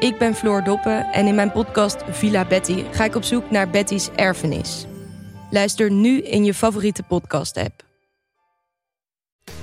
Ik ben Floor Doppen en in mijn podcast Villa Betty ga ik op zoek naar Betty's erfenis. Luister nu in je favoriete podcast-app.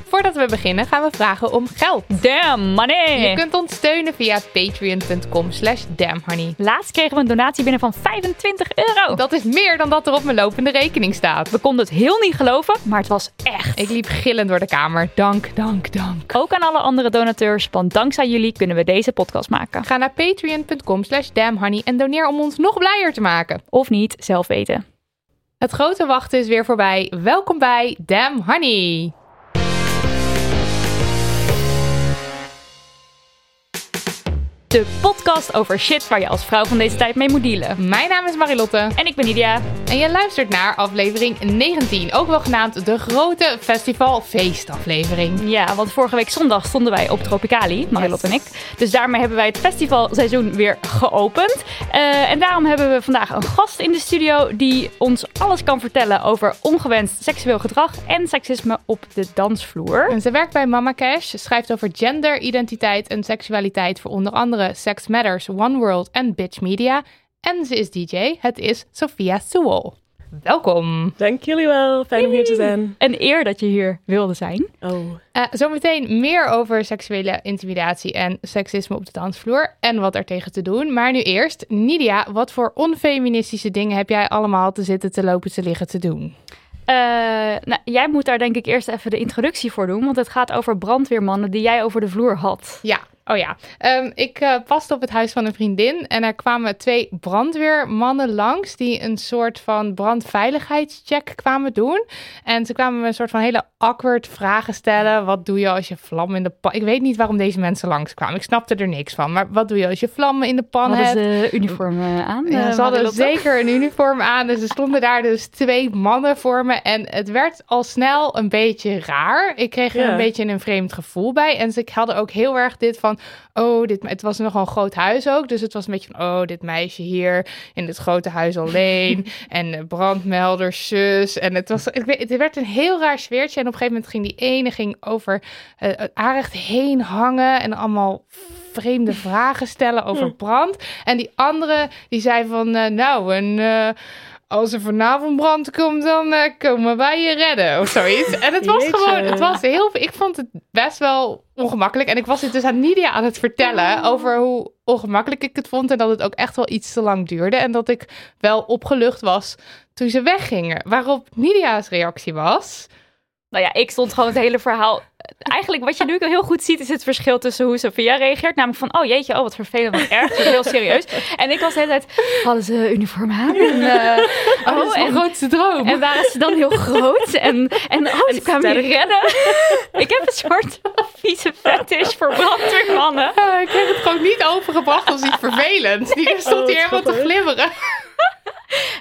Voordat we beginnen gaan we vragen om geld. Damn money! Je kunt ons steunen via patreon.com slash damnhoney. Laatst kregen we een donatie binnen van 25 euro. Dat is meer dan dat er op mijn lopende rekening staat. We konden het heel niet geloven, maar het was echt. Ik liep gillend door de kamer. Dank, dank, dank. Ook aan alle andere donateurs, want dankzij jullie kunnen we deze podcast maken. Ga naar patreon.com slash damnhoney en doneer om ons nog blijer te maken. Of niet, zelf weten. Het grote wachten is weer voorbij. Welkom bij Damn Honey. De podcast over shit waar je als vrouw van deze tijd mee moet dealen. Mijn naam is Marilotte. En ik ben Nidia. En je luistert naar aflevering 19, ook wel genaamd de grote festival feestaflevering. Ja, want vorige week zondag stonden wij op Tropicali, Marilotte Yes. en ik. Dus daarmee hebben wij het festivalseizoen weer geopend. Eh, en daarom hebben we vandaag een gast in de studio die ons alles kan vertellen over ongewenst seksueel gedrag en seksisme op de dansvloer. En ze werkt bij Mama Cash, schrijft over gender, identiteit en seksualiteit voor onder andere Sex Matters, One World en Bitch Media. En ze is DJ. Het is Sophia Sewell. Welkom. Dank jullie wel. Fijn om hier te zijn. Een eer dat je hier wilde zijn. Oh. Eh, zometeen meer over seksuele intimidatie en seksisme op de dansvloer en wat er tegen te doen. Maar nu eerst, Nidia, wat voor onfeministische dingen heb jij allemaal te zitten, te lopen, te liggen, te doen? Eh, nou, jij moet daar denk ik eerst even de introductie voor doen, want het gaat over brandweermannen die jij over de vloer had. Ja, oh ja. Ehm, ik eh, paste op het huis van een vriendin en er kwamen twee brandweermannen langs die een soort van brandveiligheidscheck kwamen doen. En ze kwamen me een soort van hele awkward vragen stellen. Wat doe je als je vlam in de pan... Ik weet niet waarom deze mensen langskwamen. Ik snapte er niks van. Maar wat doe je als je vlammen in de pan Hadden hebt? ze uniform eh, aan? Ja, eh, ze hadden zeker een uniform aan. Dus er stonden daar dus twee mannen voor me. En het werd al snel een beetje raar. Ik kreeg er Ja. een beetje een vreemd gevoel bij. En ze hadden ook heel erg dit van... Oh, dit, het was nogal een groot huis ook. Dus het was een beetje van... Oh, dit meisje hier in dit grote huis alleen. en de brandmelders, zus. En het, was, ik weet, het werd een heel raar sfeertje. En op een gegeven moment ging die ene ging over eh, het aanrecht heen hangen. En allemaal vreemde vragen stellen over brand. En die andere, die zei van... eh, nou, en... eh, als er vanavond brand komt, dan eh, komen wij je redden of zoiets. En het was Jeetje. gewoon, het was heel, ik vond het best wel ongemakkelijk. En ik was het dus aan Nidia aan het vertellen over hoe ongemakkelijk ik het vond. En dat het ook echt wel iets te lang duurde. En dat ik wel opgelucht was toen ze weggingen. Waarop Nidia's reactie was... Nou ja, ik stond gewoon het hele verhaal. Eigenlijk wat je nu heel goed ziet is het verschil tussen hoe Sophia reageert. Namelijk van, oh jeetje, oh wat vervelend, wat erg. Heel serieus. En ik was de hele tijd, hadden ze uniform aan? En, eh, Oh, dat is mijn en, grootste droom. en waren ze dan heel groot? En, en oh, ze kwamen je redden. ik heb een soort vieze fetish voor brandweermannen. Eh, ik heb het gewoon niet overgebracht als iets vervelends. Die stond hier helemaal te glibberen.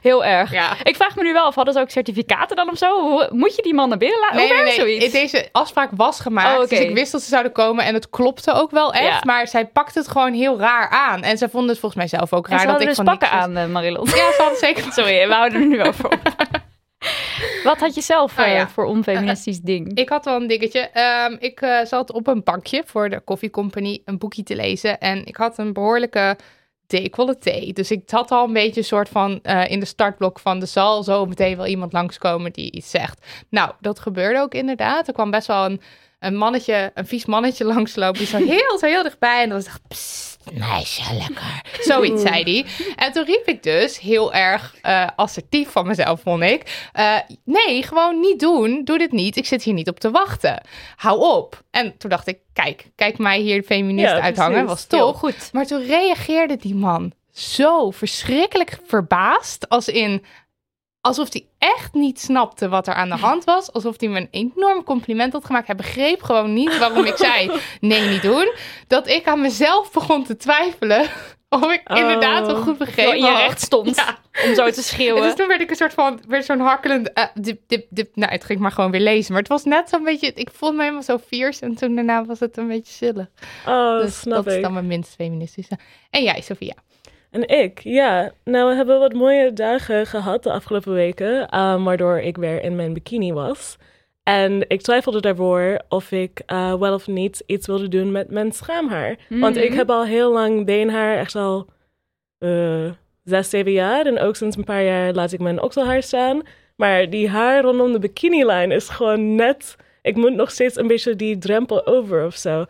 Heel erg. Ja. Ik vraag me nu wel af, hadden ze ook certificaten dan of zo? Moet je die mannen binnen laten? Nee, nee, nee. zoiets? Deze afspraak was gemaakt. Oh. Dus ik wist dat ze zouden komen. En het klopte ook wel echt. Ja. Maar zij pakte het gewoon heel raar aan. En ze vonden het volgens mij zelf ook En raar ze dat ik dus van pakken aan, eh, Marilot. Ja, ze hadden zeker. Sorry, we houden er nu over op. Wat had je zelf Oh eh, ja. voor onfeministisch ding? Ik had wel een dingetje. Ehm, ik eh, zat op een bankje voor de koffiecompany een boekje te lezen. En ik had een behoorlijke decolleté. Dus ik had al een beetje een soort van eh, in de startblok van... er zal zo meteen wel iemand langskomen die iets zegt. Nou, dat gebeurde ook inderdaad. Er kwam best wel een, een mannetje, een vies mannetje langslopen... die zo heel, zo heel dichtbij en dan was echt... "Psst, meisje, lekker. Zoiets zei hij. En toen riep ik dus heel erg eh, assertief van mezelf, vond ik. eh, nee, gewoon niet doen. Doe dit niet. Ik zit hier niet op te wachten. Hou op. En toen dacht ik, kijk, kijk mij hier feminist Ja, uithangen. Was Heel toch? goed. Maar toen reageerde die man zo verschrikkelijk verbaasd. Als in, alsof hij echt niet snapte wat er aan de hand was. Alsof hij me een enorm compliment had gemaakt. Hij begreep gewoon niet waarom ik zei, nee, niet doen. Dat ik aan mezelf begon te twijfelen of ik Oh. inderdaad wel goed begrepen in je recht stond Ja. om zo te dus schreeuwen. toen werd ik een soort van, werd zo'n hakkelend, eh, dip, dip, dip. Nou, het ging maar gewoon weer lezen. Maar het was net zo'n beetje, ik voelde me helemaal zo fierce. En toen daarna was het een beetje chillig. Oh, dus snap dat is dan mijn minst feministische. En jij, Sophia? En ik, ja. Nou, we hebben wat mooie dagen gehad de afgelopen weken, ehm, waardoor ik weer in mijn bikini was. En ik twijfelde daarvoor of ik eh, wel of niet iets wilde doen met mijn schaamhaar. Want ik Mhm. heb al heel lang beenhaar, echt al eh, zes, zeven jaar. En ook sinds een paar jaar laat ik mijn okselhaar staan. Maar die haar rondom de bikinilijn is gewoon net... Ik moet nog steeds een beetje die drempel over of zo.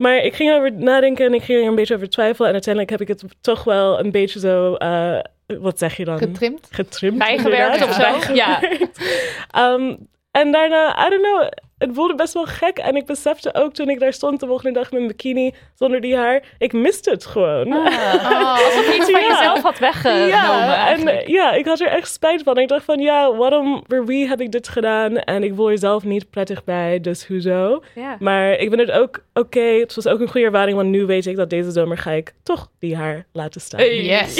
Maar ik ging erover nadenken en ik ging er een beetje over twijfelen. En uiteindelijk heb ik het toch wel een beetje zo... eh, wat zeg je dan? Getrimd? Getrimd. Bijgewerkt of zo? Ja. Bijgewerkt. Ehm, en daarna, I don't know, het voelde best wel gek. En ik besefte ook toen ik daar stond de volgende dag met mijn bikini zonder die haar, ik miste het gewoon. Ah, alsof je iets van Ja. jezelf had weggenomen ja, en eigenlijk. eh, ja, ik had er echt spijt van. Ik dacht van, ja, waarom, voor wie heb ik dit gedaan? En ik voel er zelf niet prettig bij, dus hoezo? Ja. Maar ik vind het ook oké. Het was ook een goede ervaring, want nu weet ik dat deze zomer ga ik toch die haar laten staan. Hey. Yes.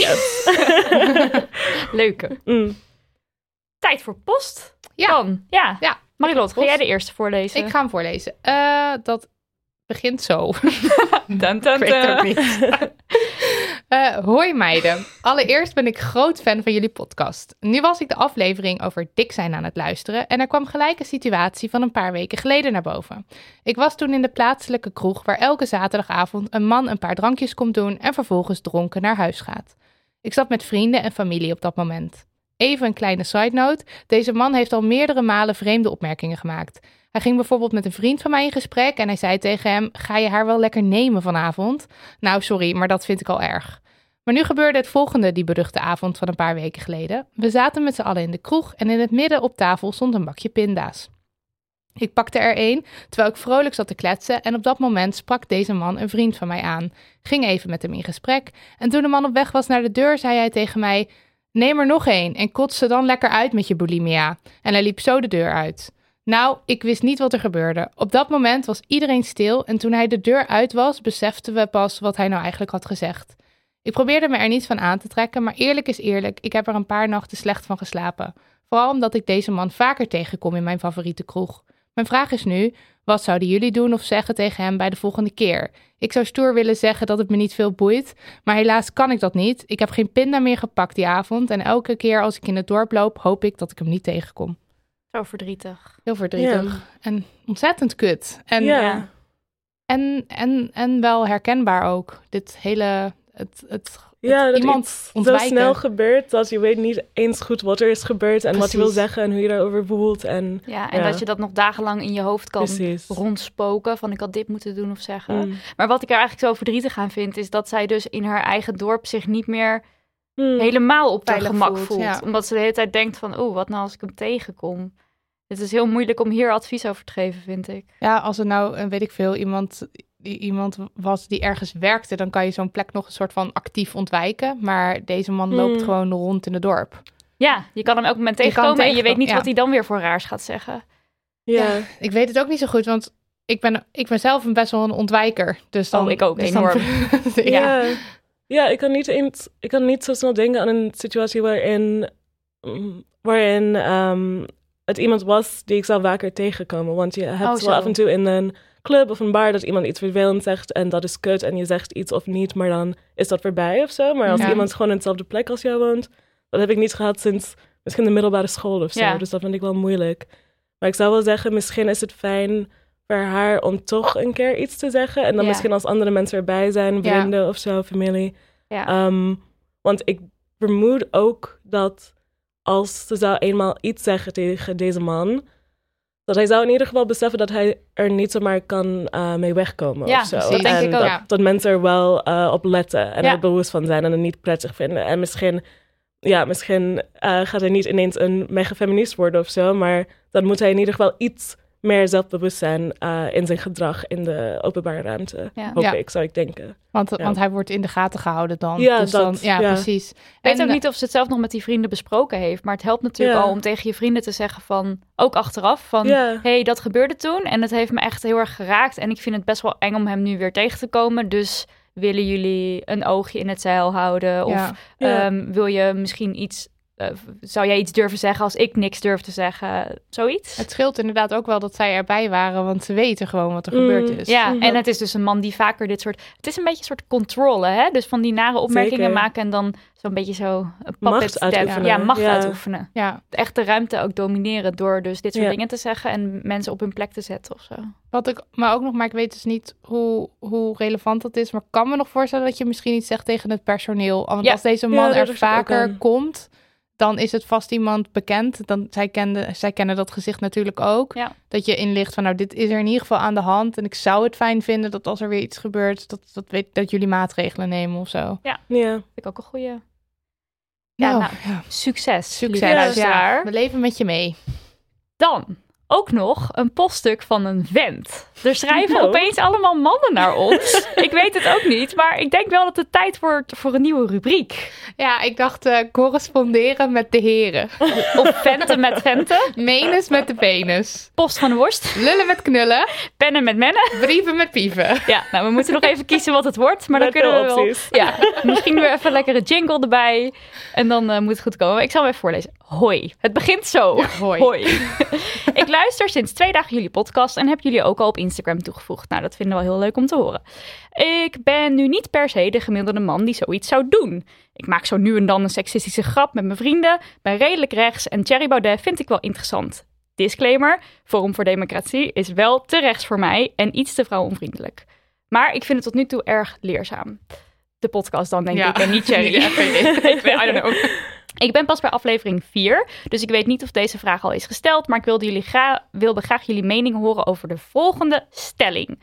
Leuke. Mm. Tijd voor post. Ja. Dan. Ja. Ja. Marilot, ga jij de eerste voorlezen? Ik ga hem voorlezen. Eh, dat begint zo. Dun. niet. Eh, hoi meiden. Allereerst ben ik groot fan van jullie podcast. Nu was ik de aflevering over dik zijn aan het luisteren en er kwam gelijk een situatie van een paar weken geleden naar boven. Ik was toen in de plaatselijke kroeg waar elke zaterdagavond een man een paar drankjes komt doen en vervolgens dronken naar huis gaat. Ik zat met vrienden en familie op dat moment. Even een kleine side note. Deze man heeft al meerdere malen vreemde opmerkingen gemaakt. Hij ging bijvoorbeeld met een vriend van mij in gesprek en hij zei tegen hem: Ga je haar wel lekker nemen vanavond? Nou, sorry, maar dat vind ik al erg. Maar nu gebeurde het volgende die beruchte avond van een paar weken geleden. We zaten met z'n allen in de kroeg en in het midden op tafel stond een bakje pinda's. Ik pakte er een, terwijl ik vrolijk zat te kletsen en op dat moment sprak deze man een vriend van mij aan. Ging even met hem in gesprek en toen de man op weg was naar de deur zei hij tegen mij... Neem er nog één en kots ze dan lekker uit met je bulimia. En hij liep zo de deur uit. Nou, ik wist niet wat er gebeurde. Op dat moment was iedereen stil en toen hij de deur uit was, beseften we pas wat hij nou eigenlijk had gezegd. Ik probeerde me er niet van aan te trekken, maar eerlijk is eerlijk, ik heb er een paar nachten slecht van geslapen. Vooral omdat ik deze man vaker tegenkom in mijn favoriete kroeg. Mijn vraag is nu, wat zouden jullie doen of zeggen tegen hem bij de volgende keer? Ik zou stoer willen zeggen dat het me niet veel boeit, maar helaas kan ik dat niet. Ik heb geen pinda meer gepakt die avond en elke keer als ik in het dorp loop, hoop ik dat ik hem niet tegenkom. Zo verdrietig. Heel verdrietig en ontzettend kut. En, en, en, en wel herkenbaar ook. Dit hele, het, het, Ja, het dat iemand iets zo snel gebeurt dat je weet niet eens goed wat er is gebeurd en wat je wil zeggen en hoe je daarover voelt. En Ja, en Ja. dat je dat nog dagenlang in je hoofd kan precies. rondspoken van ik had dit moeten doen of zeggen. Mm. Maar wat ik er eigenlijk zo verdrietig aan vind, is dat zij dus in haar eigen dorp zich niet meer Mm. helemaal op haar gemak voelt, voelt. ja. Omdat ze de hele tijd denkt van, oeh, wat nou als ik hem tegenkom? Het is heel moeilijk om hier advies over te geven, vind ik. Ja, als er nou, eh, weet ik veel, iemand, die, iemand was die ergens werkte, dan kan je zo'n plek nog een soort van actief ontwijken. Maar deze man loopt Hmm. gewoon rond in het dorp. Ja, je kan hem elk moment tegenkomen en je weet niet ja. wat hij dan weer voor raars gaat zeggen. Ja. Ik weet het ook niet zo goed, want ik ben, ik ben zelf een best wel een ontwijker. Dus dan, Oh, ik ook, dus dan- enorm. ja. Ja. ja, ik kan niet eens, ik kan niet zo snel denken aan een situatie waarin, mm, waarin ehm, het iemand was die ik zou vaker tegenkomen. Want je hebt Oh, wel zo. af en toe in een club of een bar dat iemand iets vervelend zegt en dat is kut en je zegt iets of niet, maar dan is dat voorbij of zo. Maar als Ja. iemand gewoon in dezelfde plek als jou woont, dat heb ik niet gehad sinds misschien de middelbare school of zo. Ja. Dus dat vind ik wel moeilijk. Maar ik zou wel zeggen, misschien is het fijn voor haar om toch een keer iets te zeggen. En dan Ja. misschien als andere mensen erbij zijn, vrienden of zo, familie. Ja. Ehm, want ik vermoed ook dat als ze zou eenmaal iets zeggen tegen deze man, dat hij zou in ieder geval beseffen dat hij er niet zomaar kan eh, mee wegkomen Ja, of zo. dat denk En ik ook. Dat, Ja. dat mensen er wel eh, op letten en Ja. er bewust van zijn en het niet prettig vinden. En misschien, ja, misschien eh, gaat hij niet ineens een mega feminist worden of zo, maar dan moet hij in ieder geval iets meer zelfbewust zijn eh, in zijn gedrag in de openbare ruimte. Ja. Hoop Ja. ik, zou ik denken. Want, Ja. want hij wordt in de gaten gehouden dan. Ja, dus dat, dan, ja, ja. precies. Ik weet En, ook niet of ze het zelf nog met die vrienden besproken heeft. Maar het helpt natuurlijk Ja. al om tegen je vrienden te zeggen van... Ook achteraf van... Ja. ja. Ja. ehm, wil je misschien iets... eh, zou jij iets durven zeggen als ik niks durf te zeggen? Zoiets? Het scheelt inderdaad ook wel dat zij erbij waren, want ze weten gewoon wat er Mm, gebeurd is. Ja, Mhm. en het is dus een man die vaker dit soort... Het is een beetje een soort controle, hè? Dus van die nare opmerkingen Zeker. maken en dan zo'n beetje zo... Een Macht uitoefenen. Ja, macht Ja. uitoefenen. ja. Echt de ruimte ook domineren door dus dit soort Ja. dingen te zeggen en mensen op hun plek te zetten of zo. Wat ik maar ook nog, maar ik weet dus niet hoe, hoe relevant dat is. Maar ik kan me nog voorstellen dat je misschien iets zegt tegen het personeel. Want Ja. als deze man er vaker aan. komt, dan is het vast iemand bekend. Dan, zij, kende, zij kennen dat gezicht natuurlijk ook. Ja. Dat je inlicht van, nou, dit is er in ieder geval aan de hand. En ik zou het fijn vinden dat als er weer iets gebeurt, dat, dat, weet, dat jullie maatregelen nemen of zo. Ja. Vind ik ook een goede. Ja, Nou, nou, ja. Succes, Succes. Ja, we leven met je mee. Dan ook nog een poststuk van een vent. Er schrijven Nou. opeens allemaal mannen naar ons. ik weet het ook niet, maar ik denk wel dat het tijd wordt voor een nieuwe rubriek. Ja, ik dacht eh, corresponderen met de heren. Of venten met venten, Menus met de penis. post van de worst, Lullen met knullen. pennen met mennen. Brieven met pieven. Ja, nou, we moeten nog even kiezen wat het wordt, maar dan kunnen we wel... Ja, misschien weer even een lekkere jingle erbij. En dan eh, moet het goed komen. Ik zal hem even voorlezen. Hoi. Het begint zo. hoi. ik luister sinds twee dagen jullie podcast en heb jullie ook al op Instagram toegevoegd. Nou, dat vinden we wel heel leuk om te horen. Ik ben nu niet per se de gemiddelde man die zoiets zou doen. Ik maak zo nu en dan een seksistische grap met mijn vrienden, ben redelijk rechts en Thierry Baudet vind ik wel interessant. Disclaimer, Forum voor Democratie is wel te rechts voor mij en iets te vrouwonvriendelijk. Maar ik vind het tot nu toe erg leerzaam. De podcast dan, denk Ja. ik, en niet Thierry. Ja, ik weet het. ik weet, I don't know. Ik ben pas bij aflevering 4, dus ik weet niet of deze vraag al is gesteld, maar ik wilde, jullie graag jullie mening horen over de volgende stelling.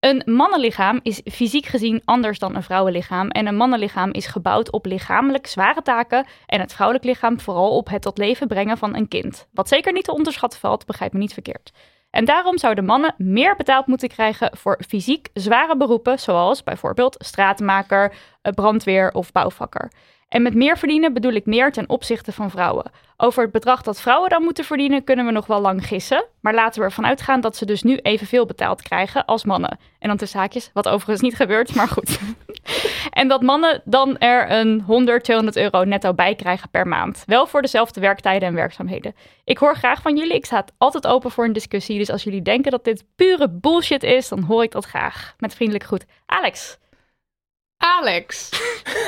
Een mannenlichaam is fysiek gezien anders dan een vrouwenlichaam en een mannenlichaam is gebouwd op lichamelijk zware taken en het vrouwelijk lichaam vooral op het tot leven brengen van een kind. Wat zeker niet te onderschatten valt, begrijp me niet verkeerd. En daarom zouden mannen meer betaald moeten krijgen voor fysiek zware beroepen, zoals bijvoorbeeld straatmaker, eh, brandweer of bouwvakker. En met meer verdienen bedoel ik meer ten opzichte van vrouwen. Over het bedrag dat vrouwen dan moeten verdienen kunnen we nog wel lang gissen. Maar laten we ervan uitgaan dat ze dus nu evenveel betaald krijgen als mannen. En dan tussen haakjes, wat overigens niet gebeurt, maar goed. en dat mannen dan er een 100, 200 euro netto bij krijgen per maand. Wel voor dezelfde werktijden en werkzaamheden. Ik hoor graag van jullie. Ik sta altijd open voor een discussie. Dus als jullie denken dat dit pure bullshit is, dan hoor ik dat graag. Met vriendelijk groet. Alex. Alex,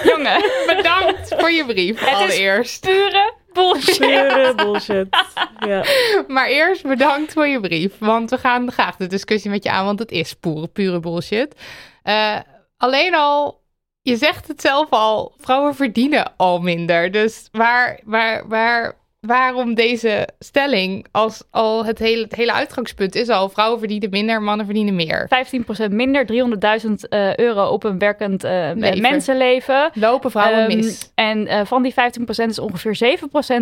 Jongen. bedankt voor je brief Het is- allereerst. Pure bullshit. Pure bullshit. Ja. Maar eerst bedankt voor je brief, want we gaan graag de discussie met je aan, want het is pure, pure bullshit. Eh, alleen al, je zegt het zelf al, vrouwen verdienen al minder. Dus waar, waar, waar, waarom deze stelling als al het hele, het hele uitgangspunt is al, vrouwen verdienen minder, mannen verdienen meer. 15% minder, 300.000 eh, euro op een werkend eh, Leven. mensenleven. Lopen vrouwen Ehm, mis. En eh, van die 15% is ongeveer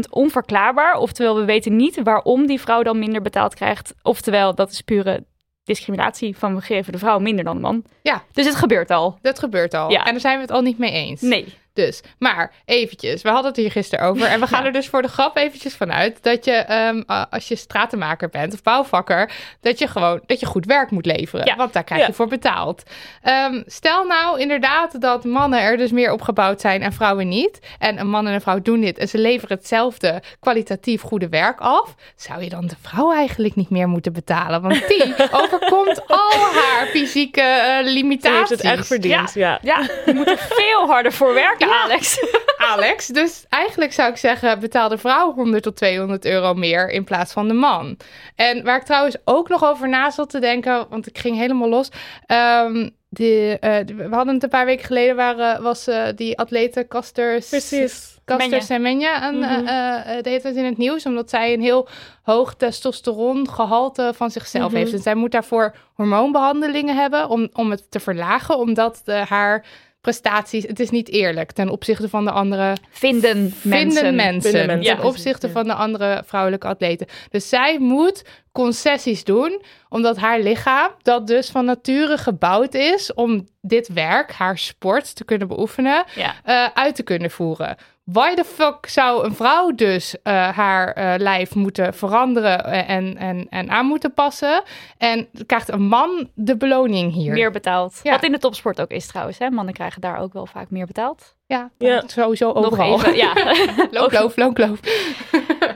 7% onverklaarbaar. Oftewel, we weten niet waarom die vrouw dan minder betaald krijgt. Oftewel, dat is pure discriminatie van we geven de vrouw minder dan de man. Ja. Dus het gebeurt al. Dat gebeurt al. Ja. En daar zijn we het al niet mee eens. Nee. Dus, maar eventjes, we hadden het hier gisteren over. En we gaan er dus voor de grap eventjes vanuit dat je, ehm, uh, als je stratenmaker bent of bouwvakker, dat je gewoon dat je goed werk moet leveren. Ja. Want daar krijg je Ja. voor betaald. Ehm, stel nou inderdaad dat mannen er dus meer opgebouwd zijn en vrouwen niet. En een man en een vrouw doen dit en ze leveren hetzelfde kwalitatief goede werk af. Zou je dan de vrouw eigenlijk niet meer moeten betalen? Want die overkomt al haar fysieke eh, Ze heeft limitaties. het echt verdiend. Ja. Ja, je moet er veel harder voor werken, Alex. Alex. Dus eigenlijk zou ik zeggen, betaal de vrouw 100 tot 200 euro meer in plaats van de man. En waar ik trouwens ook nog over na zat te denken, want ik ging helemaal los. Ehm, de, eh, we hadden het een paar weken geleden, waren, was eh, die atlete Caster Precies. Caster Menja. Semenya een, Mhm. eh, eh, de hele tijd in het nieuws, omdat zij een heel hoog testosterongehalte van zichzelf Mhm. heeft. En zij moet daarvoor hormoonbehandelingen hebben om, om het te verlagen, omdat de, haar prestaties, het is niet eerlijk ten opzichte van de andere Vinden mensen. vinden mensen, Vinden mensen, ten opzichte ja. van de andere vrouwelijke atleten. Dus zij moet concessies doen, omdat haar lichaam, dat dus van nature gebouwd is om dit werk, haar sport, te kunnen beoefenen, Ja. eh, uit te kunnen voeren. Why the fuck zou een vrouw dus eh, haar eh, lijf moeten veranderen eh, en, en, en aan moeten passen? En krijgt een man de beloning hier? Meer betaald. Ja. Wat in de topsport ook is trouwens. Hè? Mannen krijgen daar ook wel vaak meer betaald. Ja, Ja. sowieso overal. Nog even, ja. Loonkloof, loonkloof.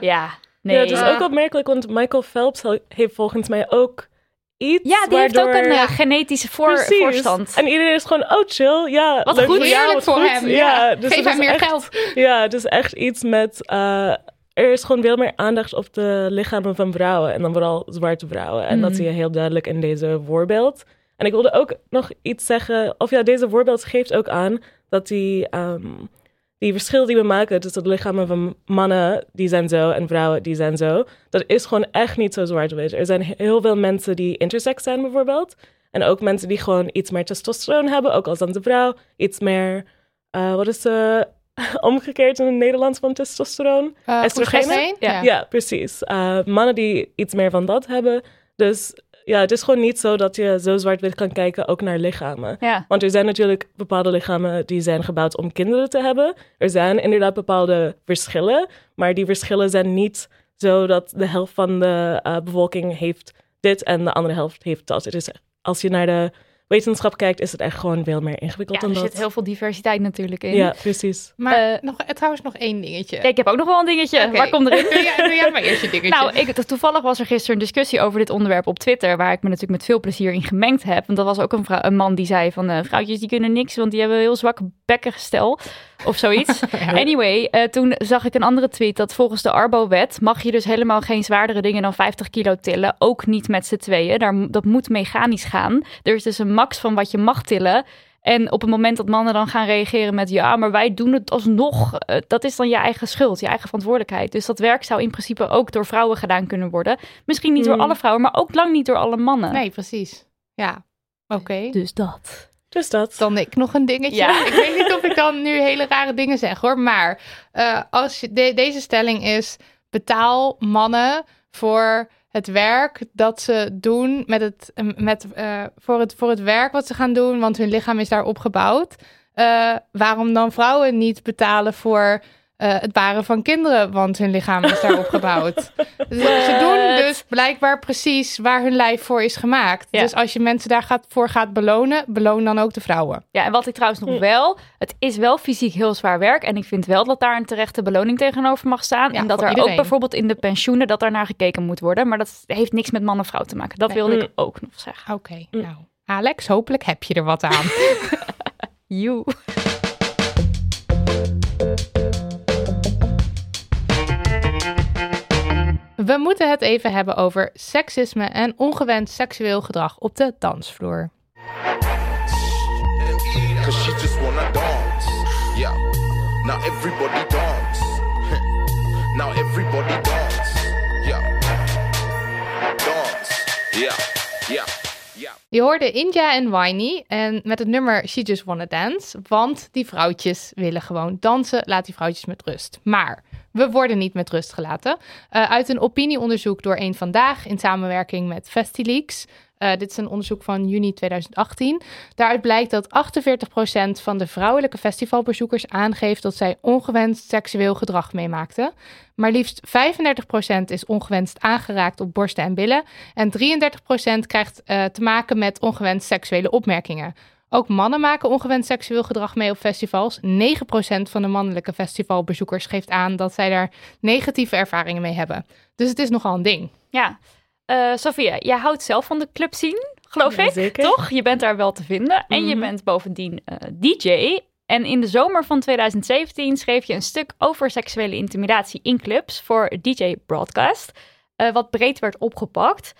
ja. Nee. Ja, het is Ja. ook opmerkelijk, want Michael Phelps he- heeft volgens mij ook iets Ja, die heeft ook waardoor- een eh, genetische voor, Precies. voorstand. En iedereen is gewoon, oh chill, ja, Wat leuk goed. voor jou, wat voor goed. hem. Ja. dus Geef hem meer echt- geld. Ja, het is echt iets met, eh, er is gewoon veel meer aandacht op de lichamen van vrouwen en dan vooral zwarte vrouwen. En dat Mhm. zie je heel duidelijk in deze voorbeeld. En ik wilde ook nog iets zeggen, of ja, deze voorbeeld geeft ook aan dat die, die verschil die we maken tussen de lichamen van mannen, die zijn zo, en vrouwen, die zijn zo, dat is gewoon echt niet zo zwart-wit. Er zijn heel veel mensen die intersex zijn bijvoorbeeld. En ook mensen die gewoon iets meer testosteron hebben, ook als dan de vrouw. Iets meer, eh, wat is eh omgekeerd in het Nederlands van testosteron? Uh, Estrogenen? Ja. Ja, precies. Eh, mannen die iets meer van dat hebben. Dus ja, het is gewoon niet zo dat je zo zwart-wit kan kijken ook naar lichamen. Ja. Want er zijn natuurlijk bepaalde lichamen die zijn gebouwd om kinderen te hebben. Er zijn inderdaad bepaalde verschillen, maar die verschillen zijn niet zo dat de helft van de eh, bevolking heeft dit en de andere helft heeft dat. Het is, als je naar de wetenschap kijkt, is het echt gewoon veel meer ingewikkeld Ja, dan er dat. zit heel veel diversiteit natuurlijk in. Ja, precies. Maar Eh, nog, eh, trouwens nog één dingetje. Ja, ik heb ook nog wel een dingetje. Waar komt erin? Doe jij, doe jij maar eerst je dingetje. Nou, ik, toevallig was er gisteren een discussie over dit onderwerp op Twitter, waar ik me natuurlijk met veel plezier in gemengd heb. Want dat was ook een, vrou- een man die zei van, eh, vrouwtjes die kunnen niks, want die hebben een heel zwak bekkengestel. Of zoiets. Anyway, eh, toen zag ik een andere tweet dat volgens de Arbo-wet mag je dus helemaal geen zwaardere dingen dan 50 kilo tillen. Ook niet met z'n tweeën. Daar, dat moet mechanisch gaan. Er is dus een max van wat je mag tillen. En op het moment dat mannen dan gaan reageren met ja, maar wij doen het alsnog, eh, dat is dan je eigen schuld, je eigen verantwoordelijkheid. Dus dat werk zou in principe ook door vrouwen gedaan kunnen worden. Misschien niet door Hmm. alle vrouwen, maar ook lang niet door alle mannen. Nee, precies. Ja, oké. Dus dat. Dus dat. Dan ik nog een dingetje. Ja. Ik weet niet of ik dan nu hele rare dingen zeg hoor. Maar eh, als je, de- deze stelling is: betaal mannen voor het werk dat ze doen met het, met, eh, voor, het, voor het werk wat ze gaan doen, want hun lichaam is daar opgebouwd. Eh, waarom dan vrouwen niet betalen voor eh, het baren van kinderen, want hun lichaam is daar opgebouwd? Dus ze doen dus blijkbaar precies waar hun lijf voor is gemaakt. Ja. Dus als je mensen daar gaat, voor gaat belonen, beloon dan ook de vrouwen. Ja, en wat ik trouwens nog wel, het is wel fysiek heel zwaar werk. En ik vind wel dat daar een terechte beloning tegenover mag staan. Ja, en dat er ook bijvoorbeeld in de pensioenen, dat daar naar gekeken moet worden. Maar dat heeft niks met man en vrouw te maken. Dat Nee. wilde ik Mm. ook nog zeggen. Oké, nou. Alex, hopelijk heb je er wat aan. Joe. We moeten het even hebben over seksisme en ongewenst seksueel gedrag op de dansvloer. Je hoorde India en Winey en met het nummer She Just Wanna Dance, want die vrouwtjes willen gewoon dansen. Laat die vrouwtjes met rust. Maar we worden niet met rust gelaten. Eh, uit een opinieonderzoek door Eén Vandaag in samenwerking met Festileaks. Eh, dit is een onderzoek van juni 2018. Daaruit blijkt dat 48% van de vrouwelijke festivalbezoekers aangeeft dat zij ongewenst seksueel gedrag meemaakten. Maar liefst 35% is ongewenst aangeraakt op borsten en billen. En 33% krijgt eh, te maken met ongewenst seksuele opmerkingen. Ook mannen maken ongewenst seksueel gedrag mee op festivals. 9% van de mannelijke festivalbezoekers geeft aan dat zij daar negatieve ervaringen mee hebben. Dus het is nogal een ding. Ja. Eh Sophia, jij houdt zelf van de club zien, geloof Ja, ik, zeker. toch? Je bent daar wel te vinden. En je Mhm. bent bovendien eh, DJ. En in de zomer van 2017 schreef je een stuk over seksuele intimidatie in clubs voor DJ Broadcast, eh, wat breed werd opgepakt.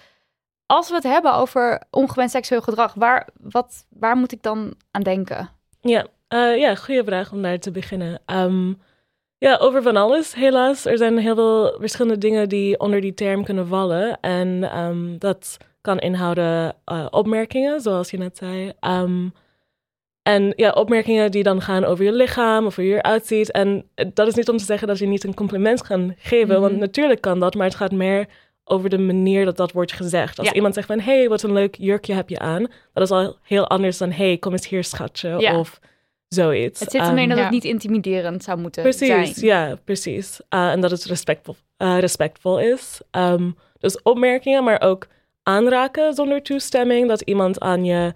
Als we het hebben over ongewenst seksueel gedrag, waar, wat, waar moet ik dan aan denken? Ja, eh, ja goede vraag om daar te beginnen. Ehm, ja, over van alles, helaas. Er zijn heel veel verschillende dingen die onder die term kunnen vallen. En ehm, dat kan inhouden eh, opmerkingen, zoals je net zei. Ehm, en ja, opmerkingen die dan gaan over je lichaam of hoe je eruit ziet. En dat is niet om te zeggen dat je niet een compliment kan geven, want natuurlijk kan dat, maar het gaat meer over de manier dat dat wordt gezegd. Als Ja. iemand zegt van, hey, wat een leuk jurkje heb je aan, dat is al heel anders dan, hey, kom eens hier, schatje, Ja. of zoiets. Het zit Ehm, ermee dat ja. het niet intimiderend zou moeten Precies, zijn. ja, precies. Uh, en dat het respectvol, uh, respectvol is. Ehm, dus opmerkingen, maar ook aanraken zonder toestemming. Dat iemand aan je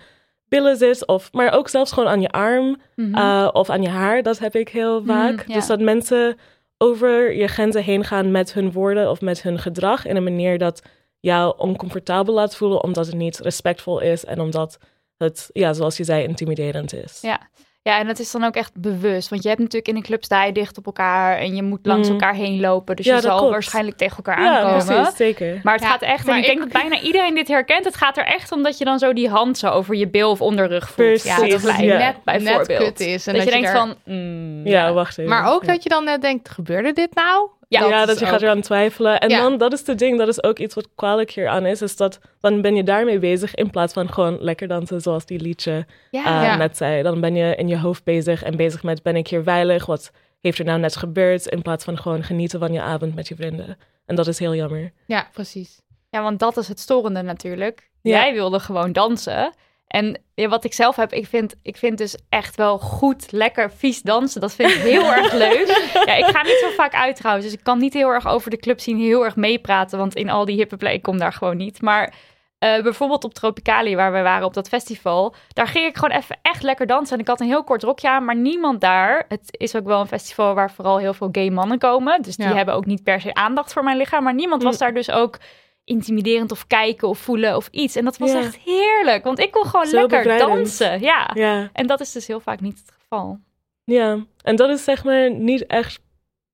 billen zit, of, maar ook zelfs gewoon aan je arm Mhm. uh, of aan je haar. Dat heb ik heel vaak. ja. Dus dat mensen over je grenzen heen gaan met hun woorden of met hun gedrag in een manier dat jou oncomfortabel laat voelen, omdat het niet respectvol is en omdat het, ja, zoals je zei, intimiderend is. Ja. Ja, en dat is dan ook echt bewust. Want je hebt natuurlijk in een club sta je dicht op elkaar en je moet langs Mm. elkaar heen lopen. Dus Ja, je zal klopt. waarschijnlijk tegen elkaar Ja, aankomen. precies, zeker. Maar het Ja, gaat echt, en ik denk dat bijna iedereen dit herkent. Het gaat er echt om dat je dan zo die hand zo over je bil of onderrug voelt. Precies, Ja, dat het net, bijvoorbeeld. net kut is. En dat, je je denkt van, mm, Ja, wacht even. Maar ook Ja. dat je dan net denkt, gebeurde dit nou? Ja, ja, dat je gaat ook- eraan twijfelen. En Ja. dan, dat is de ding, dat is ook iets wat kwalijk hier aan is, is dat dan ben je daarmee bezig in plaats van gewoon lekker dansen zoals die liedje ja. eh, Ja. net zei. Dan ben je in je hoofd bezig en bezig met ben ik hier veilig, wat heeft er nou net gebeurd, in plaats van gewoon genieten van je avond met je vrienden. En dat is heel jammer. Ja, precies. Ja, want dat is het storende natuurlijk. Jij wilde gewoon dansen. En ja, wat ik zelf heb, ik vind, ik vind dus echt wel goed, lekker, vies dansen. Dat vind ik heel erg leuk. Ja, ik ga niet zo vaak uit trouwens. Dus ik kan niet heel erg over de club zien, heel erg meepraten. Want in al die hippe play, ik kom daar gewoon niet. Maar eh, bijvoorbeeld op Tropicali, waar we waren op dat festival. Daar ging ik gewoon even echt lekker dansen. En ik had een heel kort rokje aan, maar niemand daar. Het is ook wel een festival waar vooral heel veel gay mannen komen. Dus die Ja. hebben ook niet per se aandacht voor mijn lichaam. Maar niemand was Mm. daar dus ook intimiderend of kijken of voelen of iets. En dat was Ja. echt heerlijk, want ik kon gewoon Zo lekker bevrijdend. dansen. Ja. Ja, En dat is dus heel vaak niet het geval. ja. En dat is zeg maar niet echt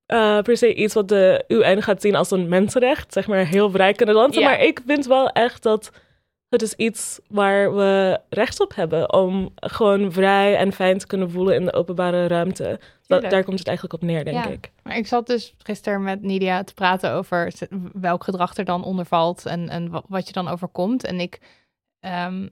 eh, per se iets wat de UN gaat zien als een mensenrecht, zeg maar heel vrij kunnen dansen. Ja. Maar ik vind wel echt dat het is iets waar we recht op hebben om gewoon vrij en fijn te kunnen voelen in de openbare ruimte. Daar komt het eigenlijk op neer, denk Ja. ik. Maar ik zat dus gisteren met Nidia te praten over welk gedrag er dan onder valt en, en wa- wat je dan overkomt. En ik ehm,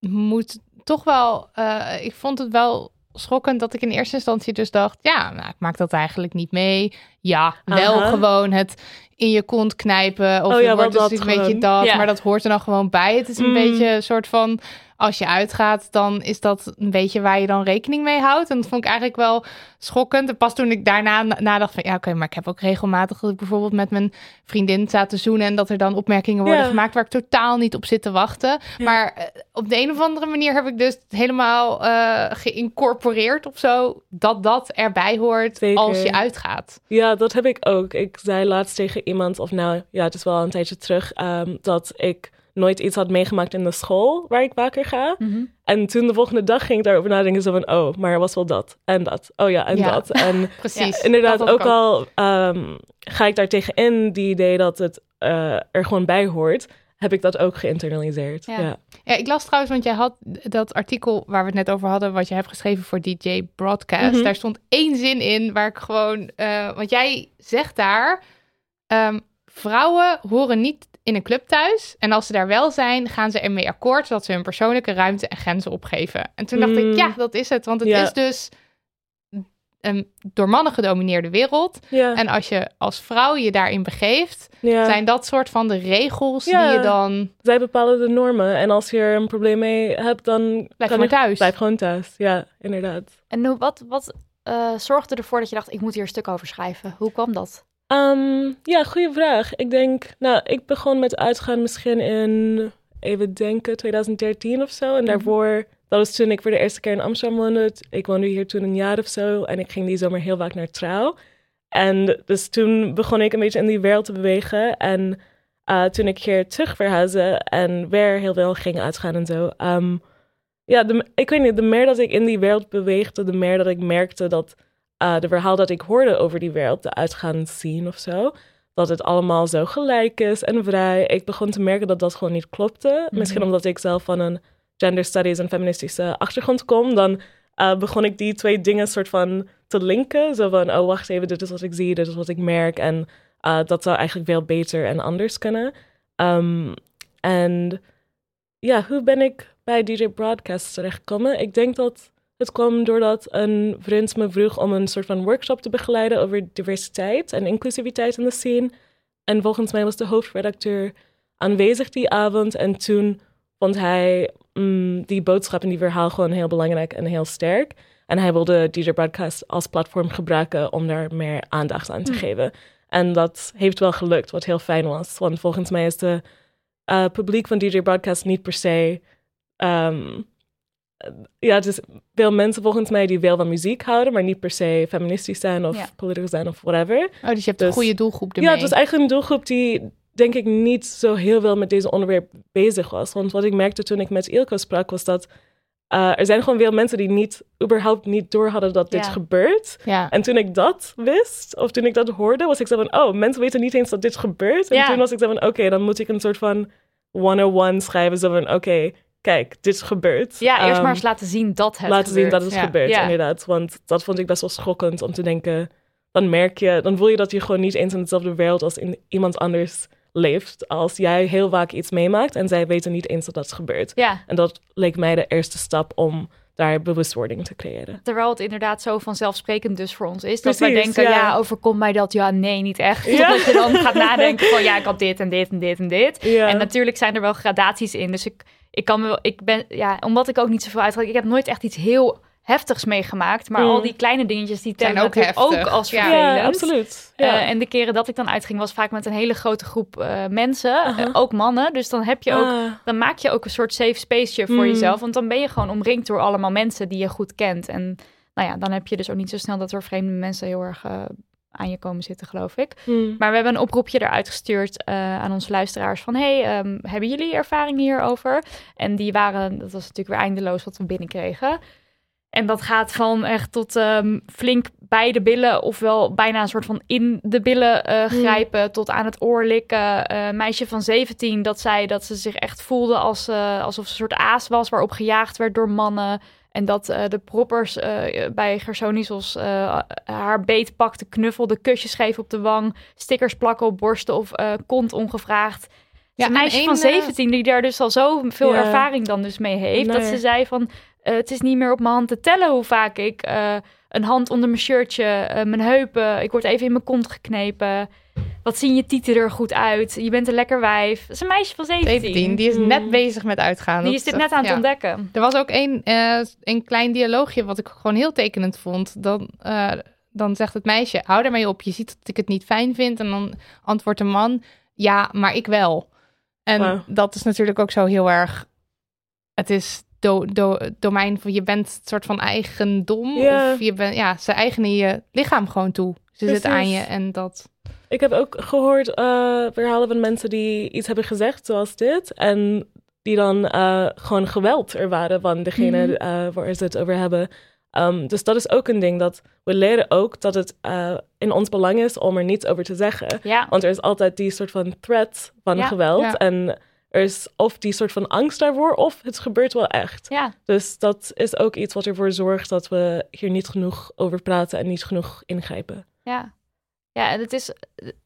moet toch wel, eh, ik vond het wel schokkend dat ik in eerste instantie dus dacht, ja, nou, ik maak dat eigenlijk niet mee. Ja, wel Aha. gewoon het in je kont knijpen of Oh je ja, wordt dus een beetje dat, Ja. maar dat hoort er dan gewoon bij. Het is een Mm. beetje een soort van, als je uitgaat, dan is dat een beetje waar je dan rekening mee houdt. En dat vond ik eigenlijk wel schokkend. En pas toen ik daarna na- nadacht van, ja oké, maar ik heb ook regelmatig dat ik bijvoorbeeld met mijn vriendin te zoenen en dat er dan opmerkingen worden Ja. gemaakt waar ik totaal niet op zit te wachten. Ja. Maar eh, op de een of andere manier heb ik dus helemaal eh geïncorporeerd of zo, dat dat erbij hoort Zeker. als je uitgaat. Ja, dat heb ik ook. Ik zei laatst tegen iemand, of nou ja, het is wel een tijdje terug, ehm, dat ik nooit iets had meegemaakt in de school waar ik vaker ga. En toen de volgende dag ging ik daarover nadenken, zo van, oh, maar er was wel dat en dat. Oh ja, en Ja. dat. En Precies. inderdaad, Dat ook al ehm, ga ik daar tegenin, die idee dat het eh, er gewoon bij hoort, heb ik dat ook geïnternaliseerd. Ja. Ja. Ja, ik las trouwens, want jij had dat artikel waar we het net over hadden, wat je hebt geschreven voor DJ Broadcast. Mhm. Daar stond één zin in waar ik gewoon, eh, want jij zegt daar, ehm, vrouwen horen niet in een club thuis. En als ze daar wel zijn, gaan ze ermee akkoord, zodat ze hun persoonlijke ruimte en grenzen opgeven. En toen dacht Mm. ik, ja, dat is het. Want het Ja. is dus een door mannen gedomineerde wereld. Ja. En als je als vrouw je daarin begeeft, ja. zijn dat soort van de regels Ja. die je dan... Zij bepalen de normen. En als je er een probleem mee hebt, dan Blijf je- thuis. Blijf gewoon thuis. Ja, inderdaad. En hoe- wat, wat eh, zorgde ervoor dat je dacht, ik moet hier een stuk over schrijven? Hoe kwam dat? Ehm, ja, goede vraag. Ik denk, nou, ik begon met uitgaan misschien in, even denken, 2013 of zo. En daarvoor, dat was toen ik voor de eerste keer in Amsterdam woonde. Ik woonde hier toen een jaar of zo. En ik ging die zomer heel vaak naar trouw. En dus toen begon ik een beetje in die wereld te bewegen. En eh, toen ik hier terug verhuisde en weer heel veel ging uitgaan en zo. ehm, ja, de, ik weet niet, de meer dat ik in die wereld beweegde, de meer dat ik merkte dat uh, de verhaal dat ik hoorde over die wereld, de uitgaan zien of zo, dat het allemaal zo gelijk is en vrij. Ik begon te merken dat dat gewoon niet klopte. Misschien omdat ik zelf van een gender studies en feministische achtergrond kom, dan uh, begon ik die twee dingen soort van te linken. Zo van, oh wacht even, dit is wat ik zie, dit is wat ik merk. En uh, dat zou eigenlijk veel beter en anders kunnen. Um, en ja, hoe ben ik bij DJ Broadcast terechtgekomen? Ik denk dat het kwam doordat een vriend me vroeg om een soort van workshop te begeleiden over diversiteit en inclusiviteit in de scene. En volgens mij was de hoofdredacteur aanwezig die avond. En toen vond hij mm, die boodschap en die verhaal gewoon heel belangrijk en heel sterk. En hij wilde DJ Broadcast als platform gebruiken om daar meer aandacht aan te geven. En dat heeft wel gelukt, wat heel fijn was. Want volgens mij is de uh, publiek van DJ Broadcast niet per se. Um, ja, is veel mensen volgens mij die wel van muziek houden, maar niet per se feministisch zijn of Ja. politisch zijn of whatever. Oh, dus je hebt Dus- een goede doelgroep ermee. Ja, het was eigenlijk een doelgroep die denk ik niet zo heel veel met deze onderwerp bezig was. Want wat ik merkte toen ik met Ilko sprak was dat uh, er zijn gewoon veel mensen die niet überhaupt niet door hadden dat dit Ja. gebeurt. Ja. En toen ik dat wist, of toen ik dat hoorde, was ik zo van, oh, mensen weten niet eens dat dit gebeurt. En toen was ik zo van, oké, dan moet ik een soort van 101 schrijven. Zo van, oké, kijk, dit gebeurt. Ja, eerst Ehm, maar eens laten zien dat het laten zien gebeurt. dat het Ja. gebeurt, Ja. inderdaad. Want dat vond ik best wel schokkend om te denken. Dan merk je, dan voel je dat je gewoon niet eens in dezelfde wereld als in iemand anders leeft. Als jij heel vaak iets meemaakt en zij weten niet eens dat dat gebeurt. Ja, En dat leek mij de eerste stap om daar bewustwording te creëren. terwijl het inderdaad zo vanzelfsprekend dus voor ons is. dat wij denken, ja. ja. overkomt mij dat? Ja, nee, niet echt. Ja. Totdat je dan gaat nadenken van, ja, ik had dit en dit en dit en dit. Ja. En natuurlijk zijn er wel gradaties in. Dus ik, ik kan me wel, ik ben, ja, omdat ik ook niet zoveel uitga, ik heb nooit echt iets heel heftigs meegemaakt. Maar Mm. al die kleine dingetjes, die Zijn tellen ook ook als Ja. vervelend. Ja, absoluut. Ja. Eh, en de keren dat ik dan uitging, was vaak met een hele grote groep eh, mensen, eh, ook mannen. Dus dan heb je ook Ah, dan maak je ook een soort safe spaceje voor Mm. jezelf. Want dan ben je gewoon omringd door allemaal mensen die je goed kent. En nou ja, dan heb je dus ook niet zo snel dat er vreemde mensen heel erg aan je komen zitten, geloof ik. hmm. Maar we hebben een oproepje eruit gestuurd eh, aan onze luisteraars van... hey, ehm, hebben jullie ervaringen hierover? En die waren, dat was natuurlijk weer eindeloos wat we binnenkregen. En dat gaat van echt tot ehm, flink bij de billen... ofwel bijna een soort van in de billen eh, Hmm. grijpen... tot aan het oor likken. Een meisje van 17 dat zei dat ze zich echt voelde... Als, alsof ze een soort aas was waarop gejaagd werd door mannen... En dat eh, de proppers eh, bij Gersonisos eh haar beet pakte, knuffelde, kusjes geven op de wang, stickers plakken op borsten of kont ongevraagd. Ja, een en meisje van eh, 17 die daar dus al zoveel Ja. ervaring dan dus mee heeft, dat ze zei van, het is niet meer op mijn hand te tellen hoe vaak ik een hand onder mijn shirtje, eh, mijn heupen, ik word even in mijn kont geknepen. Wat zien je tieten er goed uit? Je bent een lekker wijf. Dat is een meisje van 17. 17, die is Mm. net bezig met uitgaan. Die is dit net aan het ja. ontdekken. Er was ook een, eh, een klein dialoogje wat ik gewoon heel tekenend vond. Dan, eh, dan zegt het meisje, hou daarmee op. Je ziet dat ik het niet fijn vind. En dan antwoordt de man, ja, maar ik wel. En dat is natuurlijk ook zo heel erg... Het is do, do, domein van je bent een soort van eigendom. Ja. Of je bent, ja, ze eigenen je lichaam gewoon toe. Ze zitten aan je Precies. en dat... Ik heb ook gehoord eh, verhalen van mensen die iets hebben gezegd zoals dit. En die dan eh, gewoon geweld ervaren van degene Mhm. eh, waar ze het over hebben. Um, dus dat is ook een ding dat we leren ook dat het eh, in ons belang is om er niets over te zeggen. Ja, Want er is altijd die soort van threat van Ja, geweld. ja. En er is of die soort van angst daarvoor, of het gebeurt wel echt. ja. Dus dat is ook iets wat ervoor zorgt dat we hier niet genoeg over praten en niet genoeg ingrijpen. Ja, ja en het is,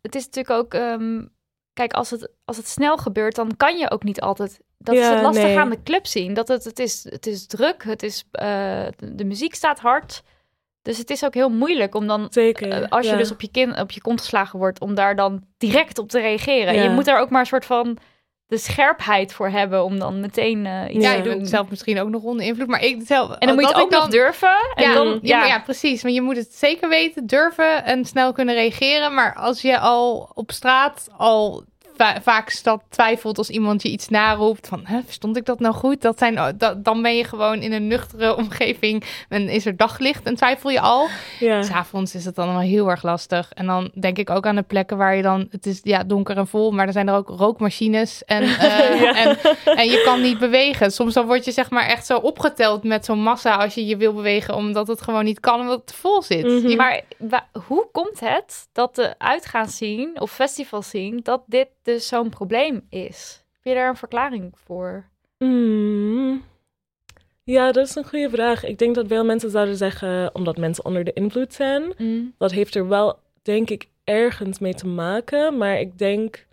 het is natuurlijk ook... ehm, kijk, als het, als het snel gebeurt, dan kan je ook niet altijd... Dat is het lastige nee. aan de club zien. Dat het, het, is, het is druk, het is, eh, de, muziek staat hard. Dus het is ook heel moeilijk om dan... Zeker. eh, als je ja. dus op je, kin, op je kont geslagen wordt, om daar dan direct op te reageren. Ja. Je moet daar ook maar een soort van de scherpheid voor hebben om dan meteen eh, iets Ja, te je doen. zelf misschien ook nog onder invloed. Maar ik zelf... en dan moet je ook nog durven. En ja, dan, ja. ja, ja, precies. Maar je moet het zeker weten, durven en snel kunnen reageren. Maar als je al op straat al va- vaak sta- twijfelt als iemand je iets naroept. Van, hè, verstond ik dat nou goed? Dat zijn, oh, dat, dan ben je gewoon in een nuchtere omgeving. En is er daglicht en twijfel je al. Ja. S'avonds is het dan wel heel erg lastig. En dan denk ik ook aan de plekken waar je dan... Het is ja, donker en vol, maar er zijn er ook rookmachines. En, eh, en, en je kan niet bewegen. Soms dan word je zeg maar echt zo opgeteld met zo'n massa... als je je wil bewegen, omdat het gewoon niet kan... omdat het vol zit. Mhm. Maar hoe komt het dat de uitgaansscene of festivalscene dat dit dus zo'n probleem is? Heb je daar een verklaring voor? Mm. Ja, dat is een goede vraag. Ik denk dat veel mensen zouden zeggen omdat mensen onder de invloed zijn. Dat heeft er wel, denk ik, ergens mee te maken. Maar ik denk.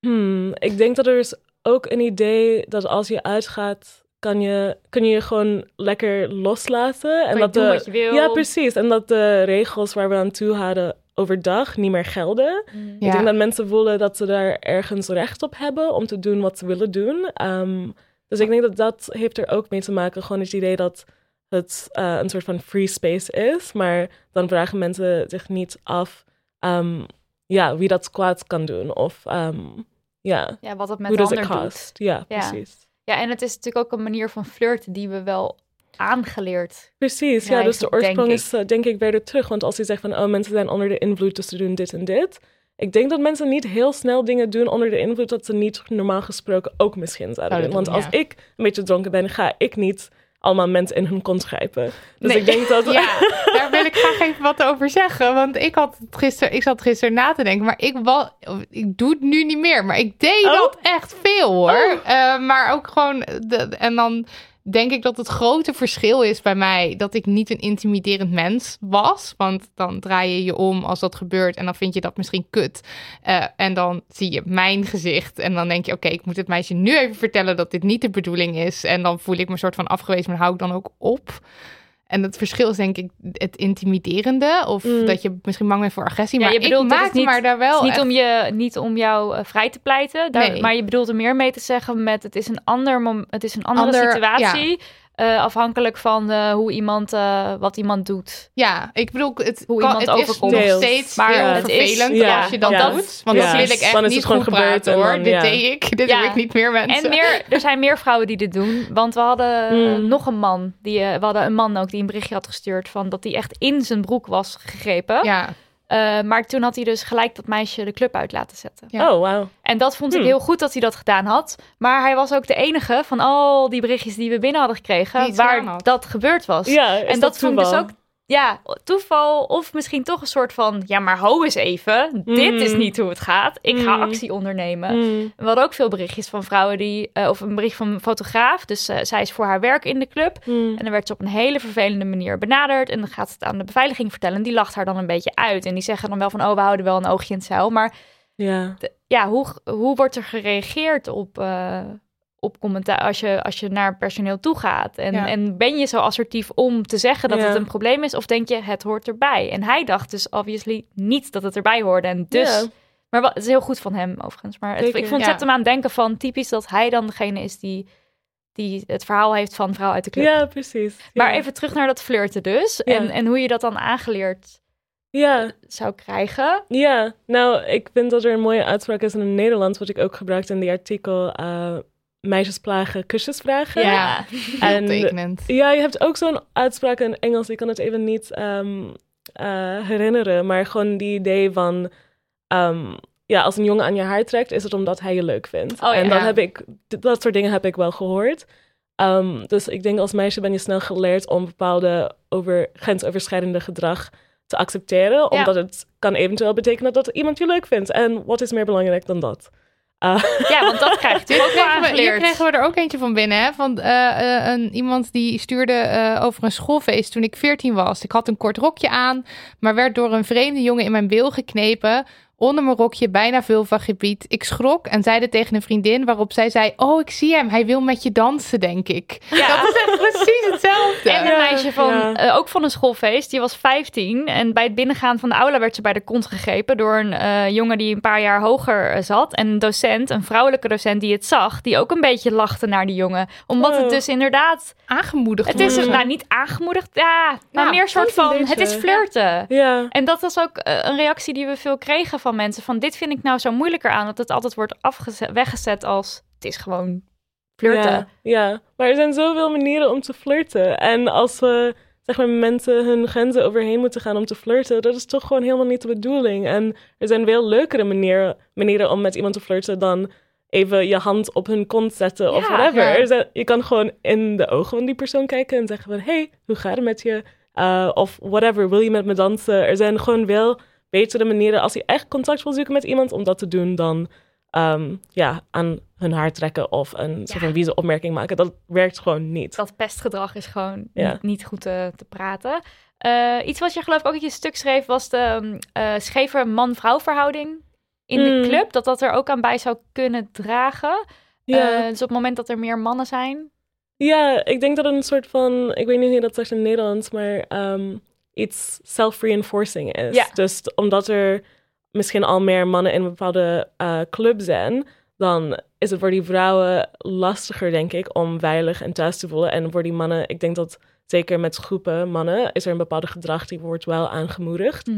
Hmm, ik denk dat er is ook een idee dat als je uitgaat, kan je, kun je je gewoon lekker loslaten. Je dat doen de. Ja, precies. En dat de regels waar we aan toe hadden overdag niet meer gelden. Mm. Ja. Ik denk dat mensen voelen dat ze daar ergens recht op hebben om te doen wat ze willen doen. Ehm, dus ik denk dat dat heeft er ook mee te maken. Gewoon het idee dat het eh, een soort van free space is. Maar dan vragen mensen zich niet af ehm, ja, wie dat kwaad kan doen. Of ehm, ja, Ja, wat het met hoe de ander doet. Ja. precies. Ja, en het is natuurlijk ook een manier van flirten die we wel aangeleerd. Precies, ja, dus de denk oorsprong is eh, denk ik weer terug. Want als je zegt van, oh, mensen zijn onder de invloed, dus ze doen dit en dit. Ik denk dat mensen niet heel snel dingen doen onder de invloed dat ze niet normaal gesproken ook misschien zouden doen. Want als ik een beetje dronken ben, ga ik niet allemaal mensen in hun kont grijpen. Dus Nee. ik denk dat... Ja, daar wil ik graag even wat over zeggen. Want ik, had gisteren, ik zat gisteren na te denken, maar ik, ik doe het nu niet meer. Maar ik deed Oh. dat echt veel hoor. Eh, maar ook gewoon, de, en dan denk ik dat het grote verschil is bij mij dat ik niet een intimiderend mens was. Want dan draai je je om als dat gebeurt en dan vind je dat misschien kut. Eh, en dan zie je mijn gezicht en dan denk je, oké, ik moet het meisje nu even vertellen dat dit niet de bedoeling is. En dan voel ik me soort van afgewezen, maar hou ik dan ook op. En het verschil is denk ik het intimiderende. Of Mm. dat je misschien bang bent voor agressie. Ja, maar je bedoelt, ik niet- maar daar wel niet echt- om, je, niet om jou eh, vrij te pleiten, daar, Nee. maar je bedoelt er meer mee te zeggen met het is een, ander het is een andere Ander- situatie. Eh, afhankelijk van eh, hoe iemand, eh, wat iemand doet. Ja, ik bedoel, het, Hoe kan, iemand het is overkomt. nog steeds Maar heel het is- vervelend ja, als je dat ja. doet. Want Ja. dan wil ik echt is niet goed praten hoor. dan, dit ja. deed ik, dit Ja. doe ik niet meer mensen. En meer, er zijn meer vrouwen die dit doen. Want we hadden eh, Mm. nog een man. Die, eh, we hadden een man ook die een berichtje had gestuurd van dat hij echt in zijn broek was gegrepen. Ja, Eh, maar toen had hij dus gelijk dat meisje de club uit laten zetten. Ja. Oh, wauw. En dat vond ik Hmm. heel goed dat hij dat gedaan had. Maar hij was ook de enige van al die berichtjes die we binnen hadden gekregen, waar had. dat gebeurd was. Ja, en dat, vond ik dus ook, ja, toeval of misschien toch een soort van, ja, maar ho eens even, dit is Mm. niet hoe het gaat. Ik ga Mm. actie ondernemen. Mm. We hadden ook veel berichtjes van vrouwen die, eh, of een bericht van een fotograaf. Dus eh, zij is voor haar werk in de club. Mm. En dan werd ze op een hele vervelende manier benaderd. En dan gaat ze het aan de beveiliging vertellen. Die lacht haar dan een beetje uit. En die zeggen dan wel van, oh, we houden wel een oogje in het zeil. Maar Ja. ja, hoe, hoe wordt er gereageerd op, eh, op commentaar als je, als je naar personeel toe gaat? En, Ja. en ben je zo assertief om te zeggen dat Ja. het een probleem is? Of denk je, het hoort erbij? En hij dacht dus obviously niet dat het erbij hoorde. En dus... Ja. Maar wat, het is heel goed van hem overigens. Maar het, ik vond het hem aan het denken van typisch dat hij dan degene is die, die het verhaal heeft van vrouw uit de club. Ja, precies. Maar even terug naar dat flirten dus. En, en hoe je dat dan aangeleerd Ja, zou krijgen. ja. Nou, ik vind dat er een mooie uitspraak is in het Nederlands, wat ik ook gebruikte in die artikel. eh meisjes plagen, kusjes vragen. Ja. En- tekenend. Ja, je hebt ook zo'n uitspraak in Engels. Ik kan het even niet ehm, eh, herinneren. Maar gewoon die idee van... ehm, ja, als een jongen aan je haar trekt, is het omdat hij je leuk vindt. Oh, ja. en dat, heb ik, dat soort dingen heb ik wel gehoord. Ehm, dus ik denk als meisje ben je snel geleerd om bepaalde over, grensoverschrijdende gedrag te accepteren. Omdat het kan eventueel betekenen dat iemand je leuk vindt. En wat is meer belangrijk dan dat? Ja, want dat krijg je Dit ook wel hier kregen we er ook eentje van binnen. Hè? Van, eh, eh, een, iemand die stuurde eh, over een schoolfeest toen ik 14 was. Ik had een kort rokje aan, maar werd door een vreemde jongen in mijn bil geknepen. Onder mijn rokje, bijna vulva-gebied. Ik schrok en zeide tegen een vriendin, waarop zij zei... Oh, ik zie hem, hij wil met je dansen, denk ik. Ja. Dat is echt precies hetzelfde. En een meisje van, ja. eh, ook van een schoolfeest, die was 15. En bij het binnengaan van de aula werd ze bij de kont gegrepen door een eh, jongen die een paar jaar hoger eh, zat. En een docent, een vrouwelijke docent die het zag, die ook een beetje lachte naar die jongen. Omdat het Oh. dus inderdaad, Aangemoedigd het is nou niet aangemoedigd, ja, maar Nou, meer soort van, het is flirten. ja. En dat was ook een reactie die we veel kregen van van mensen van dit vind ik nou zo moeilijker aan. Dat het altijd wordt afgezet, weggezet als het is gewoon flirten. Ja, ja, maar er zijn zoveel manieren om te flirten. En als we zeg maar, mensen hun grenzen overheen moeten gaan om te flirten, dat is toch gewoon helemaal niet de bedoeling. En er zijn veel leukere manieren, manieren om met iemand te flirten dan even je hand op hun kont zetten of whatever. ja. Er je kan gewoon in de ogen van die persoon kijken en zeggen van, hey, hoe gaat het met je? Uh, of whatever, wil je met me dansen? Er zijn gewoon wel betere manieren als je echt contact wil zoeken met iemand om dat te doen dan ehm, ja, aan hun haar trekken of een soort van wieze opmerking maken. Dat werkt gewoon niet. Dat pestgedrag is gewoon Ja. niet, niet goed te, te praten. Eh, iets wat je geloof ik ook in je stuk schreef was de eh, scheve man-vrouw verhouding in de Mm. club. Dat dat er ook aan bij zou kunnen dragen. Ja. Eh, dus op het moment dat er meer mannen zijn. Ja, ik denk dat een soort van, ik weet niet hoe je dat zegt in het Nederlands, maar ehm, iets self-reinforcing is. Ja. Dus omdat er misschien al meer mannen in een bepaalde eh, club zijn, dan is het voor die vrouwen lastiger, denk ik, om veilig en thuis te voelen. En voor die mannen, ik denk dat zeker met groepen mannen, is er een bepaalde gedrag die wordt wel aangemoedigd.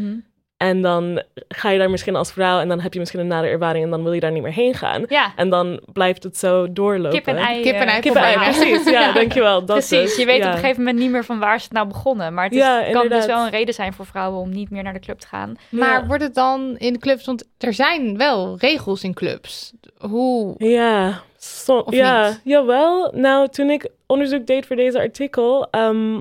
En dan ga je daar misschien als vrouw en dan heb je misschien een nare ervaring en dan wil je daar niet meer heen gaan. Ja, En dan blijft het zo doorlopen. kip en ei. Kip en ei Kip en ei, precies. Ja, dankjewel. Dat Precies, dus. je weet ja. op een gegeven moment niet meer van waar is het nou begonnen. Maar het is, Ja, kan dus wel een reden zijn voor vrouwen om niet meer naar de club te gaan. Maar Ja. wordt het dan in de clubs, want er zijn wel regels in clubs. Hoe? Ja, so- Of ja niet? jawel. Nou, toen ik onderzoek deed voor deze artikel, ehm,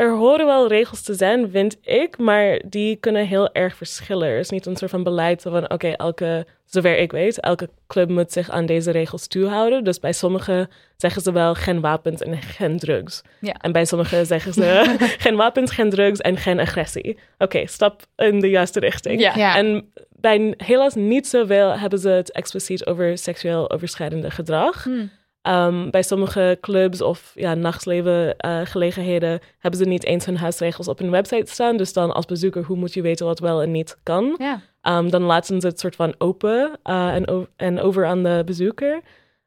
er horen wel regels te zijn, vind ik, maar die kunnen heel erg verschillen. Er is niet een soort van beleid van, oké, elke, zover ik weet, elke club moet zich aan deze regels toehouden. Dus bij sommigen zeggen ze wel geen wapens en geen drugs. Ja. En bij sommigen zeggen ze geen wapens, geen drugs en geen agressie. Oké, stap in de juiste richting. Ja. Ja. En bij helaas niet zoveel hebben ze het expliciet over seksueel overschrijdende gedrag. Hm. Ehm, bij sommige clubs of ja, nachtleven eh, gelegenheden hebben ze niet eens hun huisregels op hun website staan. Dus dan als bezoeker, hoe moet je weten wat wel en niet kan? Ja. Ehm, dan laten ze het soort van open eh, en, en over aan de bezoeker.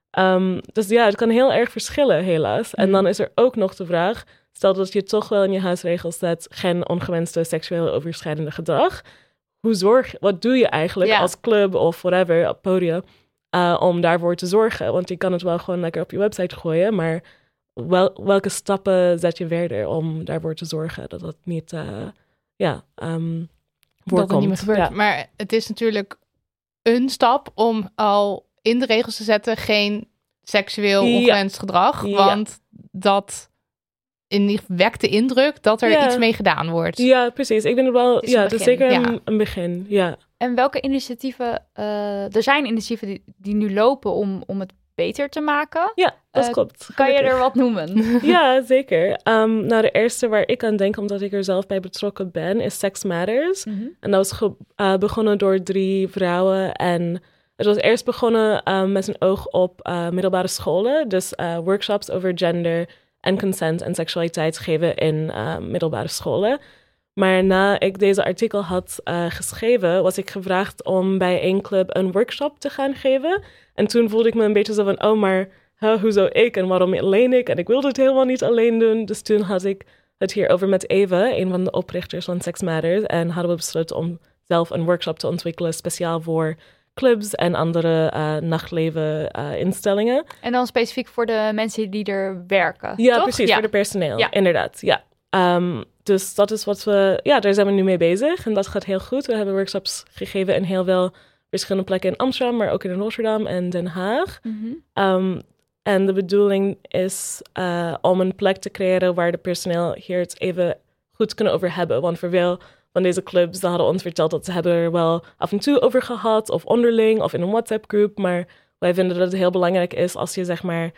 Ehm, dus ja, het kan heel erg verschillen, helaas. En dan is er ook nog de vraag: stel dat je toch wel in je huisregels zet geen ongewenste seksueel overschrijdende gedrag. Hoe zorg, wat doe je eigenlijk Ja. als club of whatever, op podium, eh, om daarvoor te zorgen? Want je kan het wel gewoon lekker op je website gooien, maar wel, welke stappen zet je verder om daarvoor te zorgen dat dat niet, eh, ja, ehm dat voorkomt? er niet meer gebeurt. Ja. Maar het is natuurlijk een stap om al in de regels te zetten geen seksueel Ja. ongewenst gedrag. Ja. Want dat in wekt de indruk dat er iets mee gedaan wordt. Ja, precies. Ik vind het wel, Het ja, het is zeker een, een begin. Ja. En welke initiatieven, eh, er zijn initiatieven die, die nu lopen om, om het beter te maken. Ja, dat Eh, klopt. Kan je er wat noemen? Ja, zeker. Ehm, nou, de eerste waar ik aan denk, omdat ik er zelf bij betrokken ben, is Sex Matters. Mhm. En dat was eh, begonnen door drie vrouwen. En het was eerst begonnen eh, met een oog op middelbare scholen. Dus workshops over gender en consent en seksualiteit geven in middelbare scholen. Maar na ik deze artikel had eh, geschreven, was ik gevraagd om bij één club een workshop te gaan geven. En toen voelde ik me een beetje zo van, oh, maar huh, hoezo ik en waarom alleen ik? En ik wilde het helemaal niet alleen doen. Dus toen had ik het hierover met Eva, een van de oprichters van Sex Matters. En hadden we besloten om zelf een workshop te ontwikkelen, speciaal voor clubs en andere eh nachtleven eh, instellingen. En dan specifiek voor de mensen die er werken. Ja, toch? precies, Ja. voor de personeel. Ja. Inderdaad, ja. Ehm, dus dat is wat we... Ja, daar zijn we nu mee bezig. En dat gaat heel goed. We hebben workshops gegeven in heel veel verschillende plekken in Amsterdam, maar ook in Rotterdam en Den Haag. Mhm. Um, en de bedoeling is eh, om een plek te creëren waar de personeel hier het even goed kunnen over hebben. Want voor veel van deze clubs ze hadden ons verteld dat ze hebben er wel af en toe over gehad, of onderling, of in een WhatsApp-groep. Maar wij vinden dat het heel belangrijk is als je zeg maar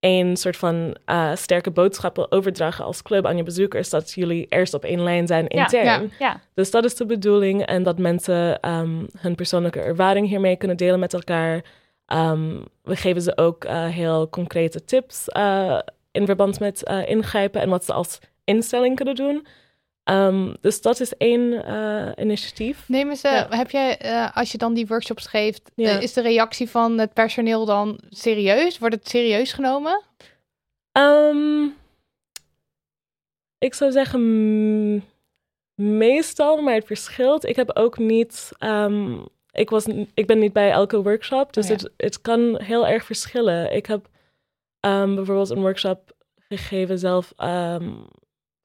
één soort van eh, sterke boodschap wil overdragen als club aan je bezoekers, dat jullie eerst op één lijn zijn intern. ja. Ja, Dus dat is de bedoeling. En dat mensen ehm, hun persoonlijke ervaring hiermee kunnen delen met elkaar. Ehm, we geven ze ook eh, heel concrete tips eh, in verband met ingrijpen en wat ze als instelling kunnen doen. Ehm, dus dat is één eh, initiatief. Nemen ze, Ja. heb jij, eh, als je dan die workshops geeft, Ja. eh, is de reactie van het personeel dan serieus? Wordt het serieus genomen? Ehm, ik zou zeggen, Meestal, maar het verschilt. Ik heb ook niet. ehm, ik, was, ik ben niet bij elke workshop, dus Oh ja. het, het kan heel erg verschillen. Ik heb bijvoorbeeld een workshop gegeven zelf,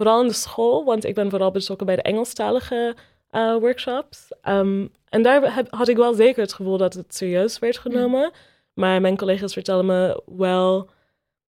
vooral in de school, want ik ben vooral betrokken bij de Engelstalige eh, workshops. Ehm, en daar heb, had ik wel zeker het gevoel dat het serieus werd genomen. Maar mijn collega's vertellen me wel.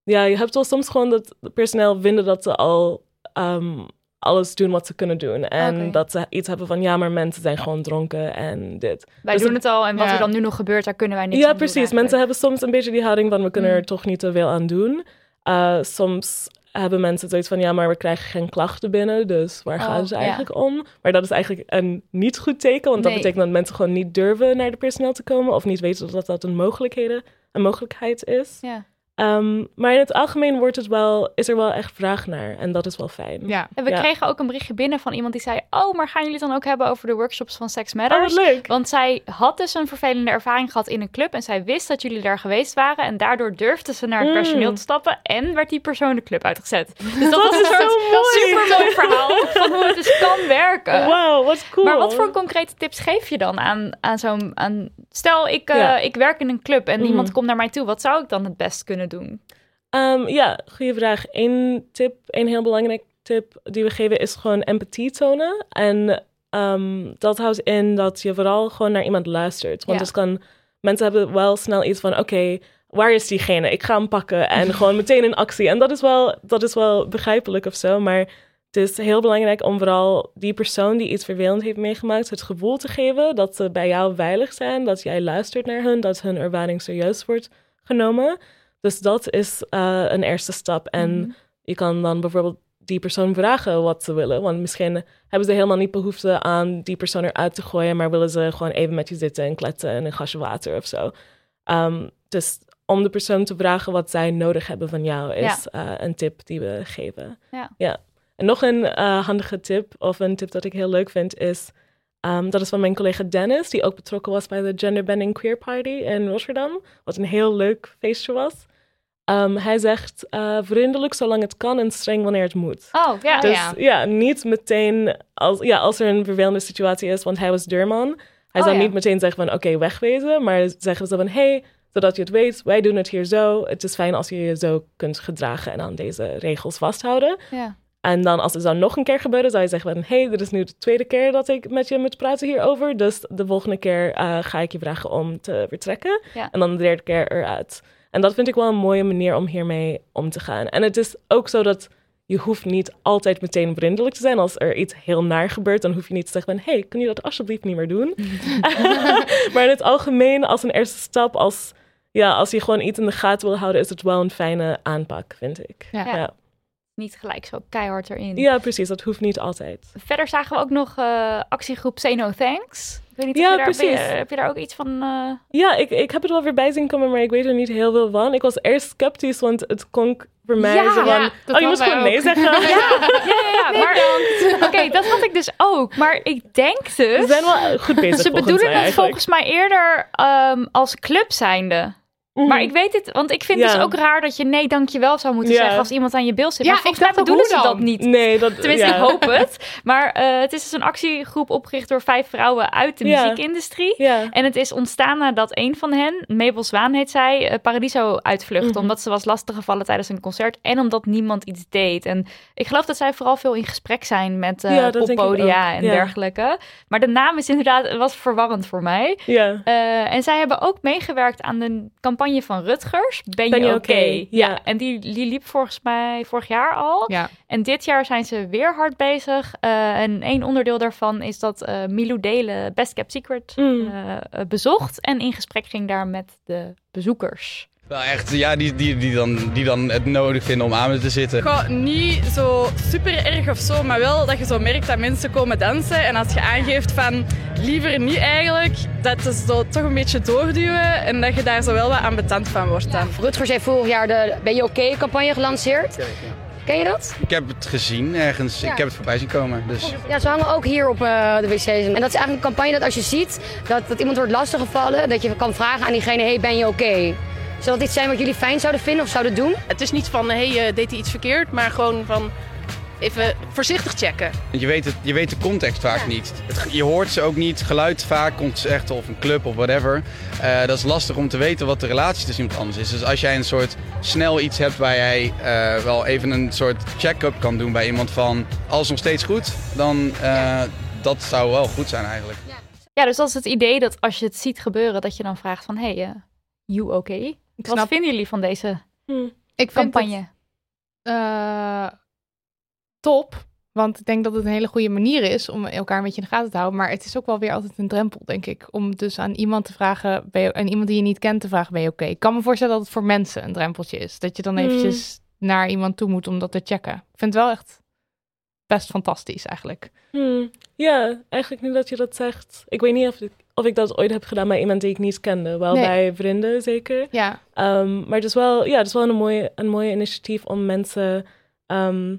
Ja, je hebt wel soms gewoon dat het personeel vinden dat ze al ehm, alles doen wat ze kunnen doen. En dat ze iets hebben van ja, maar mensen zijn gewoon dronken en dit. Wij Dus doen het- al en wat Ja. er dan nu nog gebeurt, daar kunnen wij niks Ja, aan doen precies. eigenlijk. Mensen hebben soms een beetje die houding van we kunnen Mm. er toch niet te veel aan doen. Uh, soms hebben mensen zoiets van ja, maar we krijgen geen klachten binnen, dus waar Oh, gaan ze ja. eigenlijk om? Maar dat is eigenlijk een niet goed teken, want dat betekent dat mensen gewoon niet durven naar de personeel te komen of niet weten dat dat een, mogelijkheden, een mogelijkheid is. Ja. Um, maar in het algemeen wordt het wel, is er wel echt vraag naar en dat is wel fijn. Ja. En we Ja. kregen ook een berichtje binnen van iemand die zei: Oh, maar gaan jullie het dan ook hebben over de workshops van Sex Oh, Matters? wat leuk. Want zij had dus een vervelende ervaring gehad in een club en zij wist dat jullie daar geweest waren en daardoor durfde ze naar het Mm. personeel te stappen en werd die persoon de club uitgezet. Dus dat, was een is soort zo mooi. super mooi verhaal van hoe het dus kan werken. Wauw, wat cool. Maar wat voor concrete tips geef je dan aan, aan zo'n... Aan... Stel, ik, eh, Ja. ik werk in een club en Mhm. iemand komt naar mij toe. Wat zou ik dan het best kunnen doen? Um, ja, goede vraag. Eén tip, één heel belangrijk tip die we geven is gewoon empathie tonen. En um, dat houdt in dat je vooral gewoon naar iemand luistert. Want Ja. het kan, mensen hebben wel snel iets van, oké, waar is diegene? Ik ga hem pakken en gewoon meteen in actie. En dat is wel, dat is wel begrijpelijk of zo, maar het is heel belangrijk om vooral die persoon die iets vervelend heeft meegemaakt, het gevoel te geven dat ze bij jou veilig zijn, dat jij luistert naar hun, dat hun ervaring serieus wordt genomen. Dus dat is eh, een eerste stap. En Mhm. je kan dan bijvoorbeeld die persoon vragen wat ze willen. Want misschien hebben ze helemaal niet behoefte aan die persoon eruit te gooien, maar willen ze gewoon even met je zitten en kletsen en een glasje water of zo. Ehm, dus om de persoon te vragen wat zij nodig hebben van jou is eh, een tip die we geven. Ja. En nog een eh, handige tip, of een tip dat ik heel leuk vind, is ehm, dat is van mijn collega Dennis, die ook betrokken was bij de Gender Bending Queer Party in Rotterdam, wat een heel leuk feestje was. Ehm, hij zegt eh, vriendelijk zolang het kan en streng wanneer het moet. Oh, ja. Dus ja. ja. niet meteen als, ja, als er een vervelende situatie is, want hij was deurman. Hij Oh, zou ja. niet meteen zeggen van oké, wegwezen, maar zeggen ze van hey, zodat je het weet, wij doen het hier zo. Het is fijn als je je zo kunt gedragen en aan deze regels vasthouden. ja. En dan als het dan nog een keer gebeuren, zou je zeggen van... hey, dit is nu de tweede keer dat ik met je moet praten hierover. Dus de volgende keer eh, ga ik je vragen om te vertrekken. Ja. En dan de derde keer eruit. En dat vind ik wel een mooie manier om hiermee om te gaan. En het is ook zo dat je hoeft niet altijd meteen vriendelijk te zijn. Als er iets heel naar gebeurt, dan hoef je niet te zeggen van... hey, kun je dat alsjeblieft niet meer doen? maar in het algemeen, als een eerste stap... als, ja, als je gewoon iets in de gaten wil houden... is het wel een fijne aanpak, vind ik. Ja. Ja. Niet gelijk zo keihard erin. Ja, precies. Dat hoeft niet altijd. Verder zagen we ook nog eh, actiegroep Say No Thanks. Ik weet niet Ja, of je daar, precies. je- heb je daar ook iets van... eh, Ja, ik, ik heb het wel voorbij zien komen, maar ik weet er niet heel veel van. Ik was eerst sceptisch, want het klonk voor mij Ja, zo van... ja, oh, je wij gewoon nee zeggen. Ja, ja, ja. maar Oké, dat had ik dus ook. Maar ik denk dus... We zijn wel goed bezig Ze bedoelen het eigenlijk. volgens mij eerder ehm, als club zijnde. Mhm. Maar ik weet het, want ik vind Ja. dus ook raar dat je nee dankjewel zou moeten Ja. zeggen als iemand aan je beeld zit. Ja, maar volgens mij bedoelen ze dat niet. Nee, dat... Tenminste, ja. ik hoop het. Maar eh, het is dus een actiegroep opgericht door vijf vrouwen uit de muziekindustrie. Ja. En het is ontstaan nadat een van hen, Mabel Zwaan heet zij, eh, Paradiso uitvluchtte. Mhm. Omdat ze was lastiggevallen tijdens een concert en omdat niemand iets deed. En ik geloof dat zij vooral veel in gesprek zijn met ik poppodia en dergelijke. Maar de naam is inderdaad, was verwarrend voor mij. Ja. En zij hebben ook meegewerkt aan de campagne van Rutgers. Ben, je oké? oké? Ja. En die, die liep volgens mij vorig jaar al. Ja. En dit jaar zijn ze weer hard bezig. Eh, en één onderdeel daarvan is dat eh Milou Delen Best Kept Secret Mm. eh, bezocht. En in gesprek ging daar met de bezoekers. Wel echt, ja, die, die, die, dan, die dan het nodig vinden om aan me te zitten. Goh, niet zo super erg of zo, maar wel dat je zo merkt dat mensen komen dansen. En als je aangeeft van liever niet eigenlijk, dat ze zo toch een beetje doorduwen en dat je daar zo wel wat aan betand van wordt dan. Rutgers heeft vorig jaar de Ben je oké campagne gelanceerd. Ken je dat? Ik heb het gezien ergens, Ja. ik heb het voorbij zien komen. Dus Ja, ze hangen ook hier op eh, de wc's. En dat is eigenlijk een campagne dat als je ziet dat, dat iemand wordt lastiggevallen, dat je kan vragen aan diegene, hey, ben je oké? Dat iets zijn wat jullie fijn zouden vinden of zouden doen? Het is niet van, hé, hey, je deed hij iets verkeerd, maar gewoon van, even voorzichtig checken. Want Je weet, het, je weet de context vaak niet. Het, je hoort ze ook niet. Geluid vaak, concert of een club of whatever. Eh, dat is lastig om te weten wat de relatie tussen iemand anders is. Dus als jij een soort snel iets hebt waar jij eh, wel even een soort check-up kan doen bij iemand van... Alles nog steeds goed? Dan eh, dat zou wel goed zijn eigenlijk. Ja, dus dat is het idee dat als je het ziet gebeuren, dat je dan vraagt van, hey, eh, you okay? Wat snap- vinden jullie van deze Hm. Ik vind campagne? het eh, top. Want ik denk dat het een hele goede manier is om elkaar een beetje in de gaten te houden. Maar het is ook wel weer altijd een drempel, denk ik. Om dus aan iemand te vragen, ben je, aan iemand die je niet kent te vragen, ben je oké? Ik kan me voorstellen dat het voor mensen een drempeltje is. Dat je dan Hmm. eventjes naar iemand toe moet om dat te checken. Ik vind het wel echt best fantastisch eigenlijk. Hmm. Ja, eigenlijk nu dat je dat zegt. Ik weet niet of ik, of ik dat ooit heb gedaan bij iemand die ik niet kende. Wel Nee. bij vrienden zeker. Ja, Ehm, maar het is wel, ja, het is wel een mooie, een mooie initiatief om mensen ehm,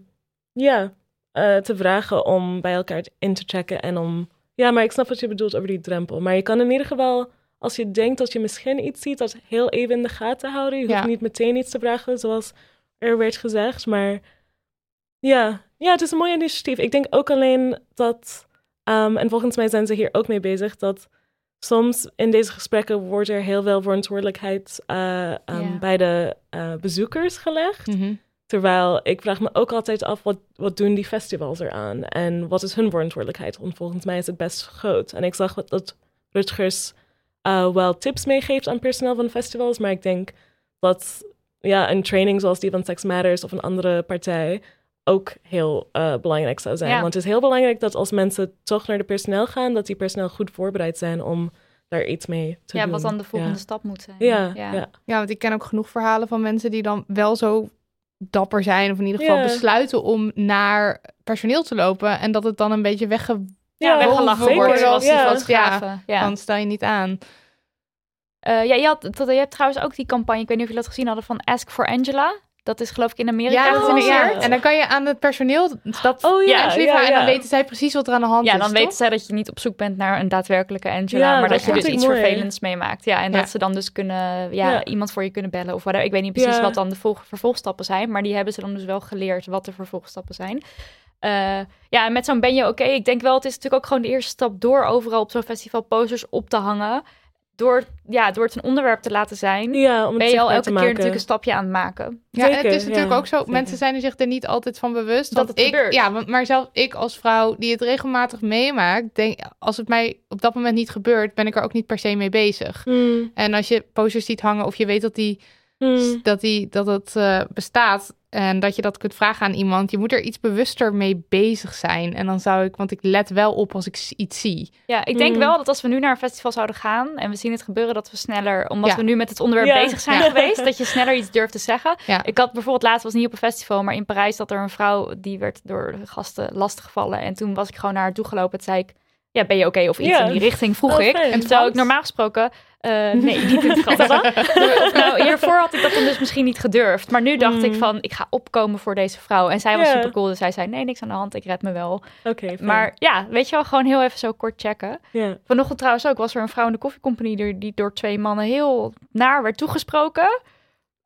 ja, eh, te vragen om bij elkaar in te checken. En om, ja, maar ik snap wat je bedoelt over die drempel. Maar je kan in ieder geval, als je denkt dat je misschien iets ziet, dat heel even in de gaten houden. Je hoeft Ja. niet meteen iets te vragen, zoals er werd gezegd. Maar ja, ja, het is een mooi initiatief. Ik denk ook alleen dat, ehm, en volgens mij zijn ze hier ook mee bezig, dat soms in deze gesprekken wordt er heel veel verantwoordelijkheid eh, ehm, bij de eh, bezoekers gelegd. Mhm. Terwijl ik vraag me ook altijd af, wat, wat doen die festivals eraan? En wat is hun verantwoordelijkheid? Want volgens mij is het best groot. En ik zag wat, dat Rutgers eh, wel tips meegeeft aan personeel van festivals. Maar ik denk dat ja, een training zoals die van Sex Matters of een andere partij ook heel eh, belangrijk zou zijn. Ja. Want het is heel belangrijk dat als mensen toch naar de personeel gaan, dat die personeel goed voorbereid zijn om daar iets mee te Ja, doen. wat dan de volgende Ja. stap moet zijn. Ja, ja. Ja, want ik ken ook genoeg verhalen van mensen die dan wel zo dapper zijn. Of in ieder geval Ja. besluiten om naar personeel te lopen. En dat het dan een beetje wegge... Ja, weggelachen wordt zoals die Ja. fotografen. Ja. Dan stel je niet aan. Eh, ja, je, had, dat, je hebt trouwens ook die campagne, ik weet niet of jullie dat gezien hadden, van Ask for Angela. Dat is geloof ik in Amerika Ja, dat is in- ja, en dan kan je aan het personeel dat Oh ja, ja. En dan ja. weten zij precies wat er aan de hand Ja, is. dan toch? weten zij dat je niet op zoek bent naar een daadwerkelijke Angela, Ja, maar dat dat je dus iets mooi. vervelends meemaakt. Ja, en Ja. dat ze dan dus kunnen, ja, Ja. iemand voor je kunnen bellen of whatever. Ik weet niet precies Ja. wat dan de volg- vervolgstappen zijn, maar die hebben ze dan dus wel geleerd wat de vervolgstappen zijn. Eh, ja, en met zo'n ben je oké. Ik denk wel, het is natuurlijk ook gewoon de eerste stap door overal op zo'n festival posters op te hangen. Door, ja, door het een onderwerp te laten zijn, Ja, om ben je al elke keer maken. natuurlijk een stapje aan het maken. Ja, en het is natuurlijk ja, ook zo, zeker. mensen zijn er zich er niet altijd van bewust. Dat ik, gebeurt. Ja, want, maar zelfs ik als vrouw die het regelmatig meemaakt, denk, als het mij op dat moment niet gebeurt, ben ik er ook niet per se mee bezig. Hmm, En als je posters ziet hangen of je weet dat, die, hmm. dat, die, dat het eh, bestaat en dat je dat kunt vragen aan iemand, je moet er iets bewuster mee bezig zijn. En dan zou ik, want ik let wel op als ik iets zie. Ja, ik denk Mm. wel dat als we nu naar een festival zouden gaan en we zien het gebeuren, dat we sneller, omdat Ja. we nu met het onderwerp Ja. bezig zijn Ja. geweest, dat je sneller iets durft te zeggen. Ja. Ik had bijvoorbeeld laatst, was niet op een festival, maar in Parijs dat er een vrouw, die werd door de gasten lastiggevallen. En toen was ik gewoon naar haar toe gelopen. Toen zei ik, ja, ben je oké? Of iets in die richting vroeg Oh, ik. En terwijl ik normaal gesproken, eh, nee, niet in het Frans. Nou, hiervoor had ik dat dan dus misschien niet gedurfd. Maar nu dacht ik Mm. van, ik ga opkomen voor deze vrouw. En zij was super cool, dus zij zei, nee, niks aan de hand, ik red me wel. Maar ja, weet je wel, gewoon heel even zo kort checken. ja. Vanochtend trouwens ook was er een vrouw in de koffiecompagnie die- die door twee mannen heel naar werd toegesproken.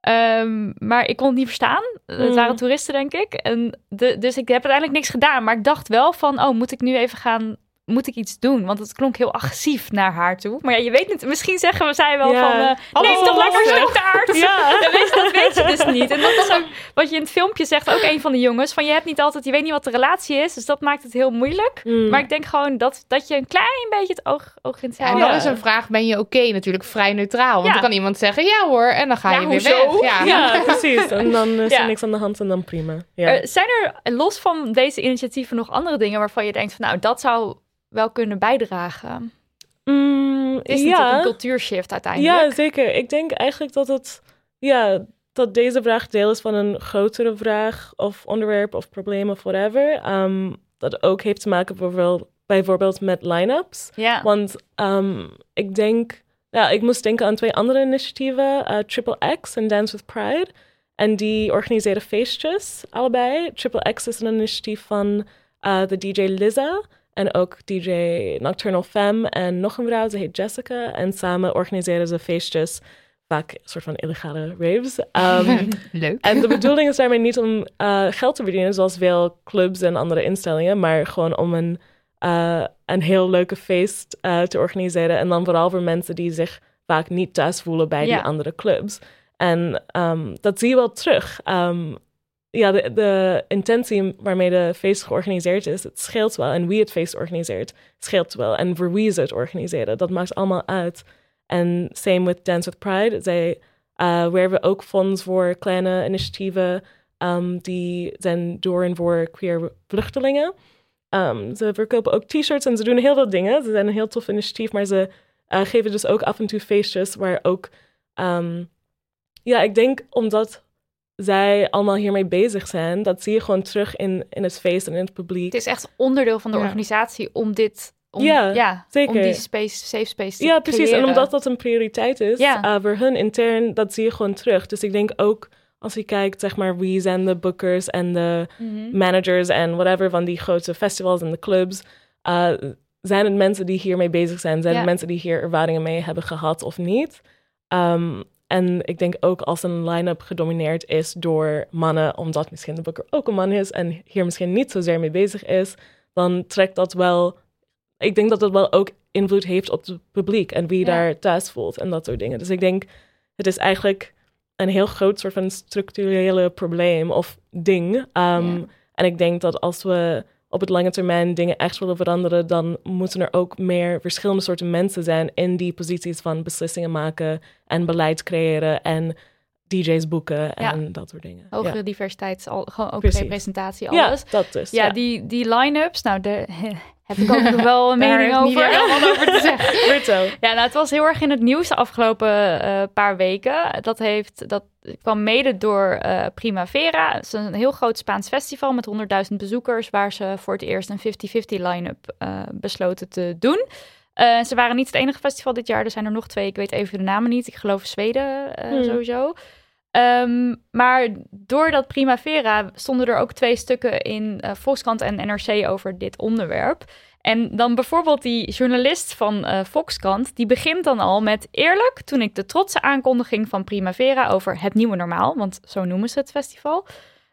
Ehm, maar ik kon het niet verstaan. Het Mm. waren toeristen, denk ik. En de, dus ik heb uiteindelijk niks gedaan. Maar ik dacht wel van, oh, moet ik nu even gaan... Moet ik iets doen? Want het klonk heel agressief naar haar toe. Maar ja, je weet niet. Misschien zeggen we zij wel Ja. van... Alles neem toch lekker stoktaart. Ja. Dat, weet, dat weet je dus niet. En dat is ook wat je in het filmpje zegt. Ook een van de jongens. Van je hebt niet altijd... Je weet niet wat de relatie is. Dus dat maakt het heel moeilijk. Hmm. Maar ik denk gewoon dat, dat je een klein beetje het oog, oog in het Ja, en dan is een vraag, ben je oké? Natuurlijk vrij neutraal. Want Ja. dan kan iemand zeggen, ja hoor, en dan ga je weer hoezo? weg. Ja. Ja, precies. En dan is er niks aan de hand en dan prima. Ja. Zijn er los van deze initiatieven nog andere dingen waarvan je denkt van nou dat zou wel kunnen bijdragen? Mm, Het is ja. een cultuurshift uiteindelijk. ja, zeker. Ik denk eigenlijk dat het... Ja, dat deze vraag deel is van een grotere vraag of onderwerp of probleem of whatever. Ehm, dat ook heeft te maken bijvoorbeeld, bijvoorbeeld met line-ups. Ja. Want ehm, ik denk, ja, ik moest denken aan twee andere initiatieven, eh, Triple X en Dance with Pride. En die organiseren feestjes, allebei. Triple X is een initiatief van eh, de DJ Lizza en ook DJ Nocturnal Femme en nog een vrouw, ze heet Jessica. En samen organiseren ze feestjes vaak een soort van illegale raves. Ehm, Leuk. en de bedoeling is daarmee niet om eh, geld te verdienen, zoals veel clubs en andere instellingen, maar gewoon om een, eh, een heel leuke feest eh, te organiseren. En dan vooral voor mensen die zich vaak niet thuis voelen bij Ja. die andere clubs. En ehm, dat zie je wel terug. Ehm, ja, de, intentie waarmee de feest georganiseerd is, het scheelt wel. En wie het feest organiseert, scheelt wel. En voor wie ze het organiseren, dat maakt allemaal uit. En same with Dance with Pride. Zij uh, werven ook fonds voor kleine initiatieven um, die zijn door en voor queer vluchtelingen. Um, ze verkopen ook t-shirts en ze doen heel veel dingen. Ze zijn een heel tof initiatief, maar ze uh, geven dus ook af en toe feestjes waar ook... Um, ja, ik denk omdat zij allemaal hiermee bezig zijn, dat zie je gewoon terug in, in het feest en in het publiek. Het is echt onderdeel van de Ja. organisatie om dit... Om, Ja, ja, zeker. om die space, safe space te Ja, precies. creëren. En omdat dat een prioriteit is Ja. uh, voor hun intern, dat zie je gewoon terug. Dus ik denk ook als je kijkt, zeg maar, wie zijn de bookers en de Mhm. managers en whatever van die grote festivals en de clubs. uh, zijn het mensen die hiermee bezig zijn? Zijn het mensen die hier ervaringen mee hebben gehad of niet? Um, en ik denk ook als een line-up gedomineerd is door mannen, omdat misschien de booker ook een man is en hier misschien niet zozeer mee bezig is, dan trekt dat wel. Ik denk dat dat wel ook invloed heeft op het publiek en wie Ja. daar thuis voelt en dat soort dingen. Dus ik denk, het is eigenlijk een heel groot soort van structurele probleem of ding. Um, Ja. En ik denk dat als we op het lange termijn dingen echt willen veranderen, dan moeten er ook meer verschillende soorten mensen zijn in die posities van beslissingen maken en beleid creëren en DJ's boeken Ja. en dat soort dingen. Hogere ja. diversiteit, al, gewoon ook Precies. representatie, Ja, alles. dat dus. Ja, Ja, die, die line-ups, nou, daar heb ik ook nog wel een mening over. iedereen wat over te zeggen. Ja, nou, het was heel erg in het nieuws de afgelopen eh, paar weken. Dat, heeft, dat kwam mede door eh, Primavera. Het is een heel groot Spaans festival met 100.000 bezoekers... waar ze voor het eerst een 50-50 line-up eh, besloten te doen. Eh, ze waren niet het enige festival dit jaar. Er zijn er nog twee. Ik weet even de namen niet. Ik geloof Zweden eh, Hmm. sowieso. Ehm, maar door dat Primavera stonden er ook twee stukken in eh, Volkskrant en NRC over dit onderwerp. En dan bijvoorbeeld die journalist van eh Volkskrant, die begint dan al met eerlijk, toen ik de trotse aankondiging van Primavera over het nieuwe normaal, want zo noemen ze het festival,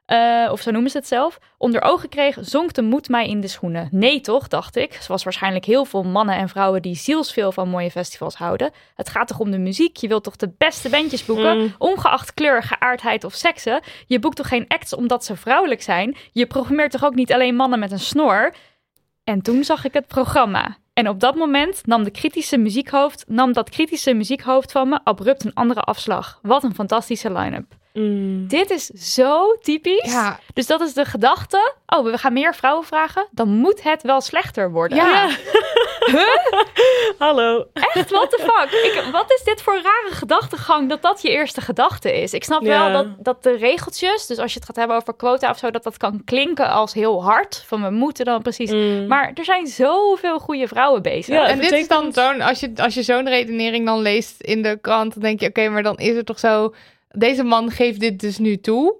eh, of zo noemen ze het zelf, onder ogen kreeg, zonk de moed mij in de schoenen. Nee toch, dacht ik, zoals waarschijnlijk heel veel mannen en vrouwen die zielsveel van mooie festivals houden. Het gaat toch om de muziek, je wilt toch de beste bandjes boeken, Mm. ongeacht kleur, geaardheid of seksen. Je boekt toch geen acts omdat ze vrouwelijk zijn? Je programmeert toch ook niet alleen mannen met een snor? En toen zag ik het programma. En op dat moment nam de kritische muziekhoofd, nam dat kritische muziekhoofd van me abrupt een andere afslag. Wat een fantastische line-up. Mm. Dit is zo typisch. Ja, Dus dat is de gedachte. Oh, we gaan meer vrouwen vragen. Dan moet het wel slechter worden. ja. Hallo. Echt, what the fuck? Ik, wat is dit voor rare gedachtegang dat dat je eerste gedachte is? Ik snap Ja. wel dat, dat de regeltjes, dus als je het gaat hebben over quota of zo, dat dat kan klinken als heel hard. Van we moeten dan precies. Mm. Maar er zijn zoveel goede vrouwen bezig. En dit is dan zo'n, als je, als je zo'n redenering dan leest in de krant, dan denk je, oké, maar dan is het toch zo, deze man geeft dit dus nu toe.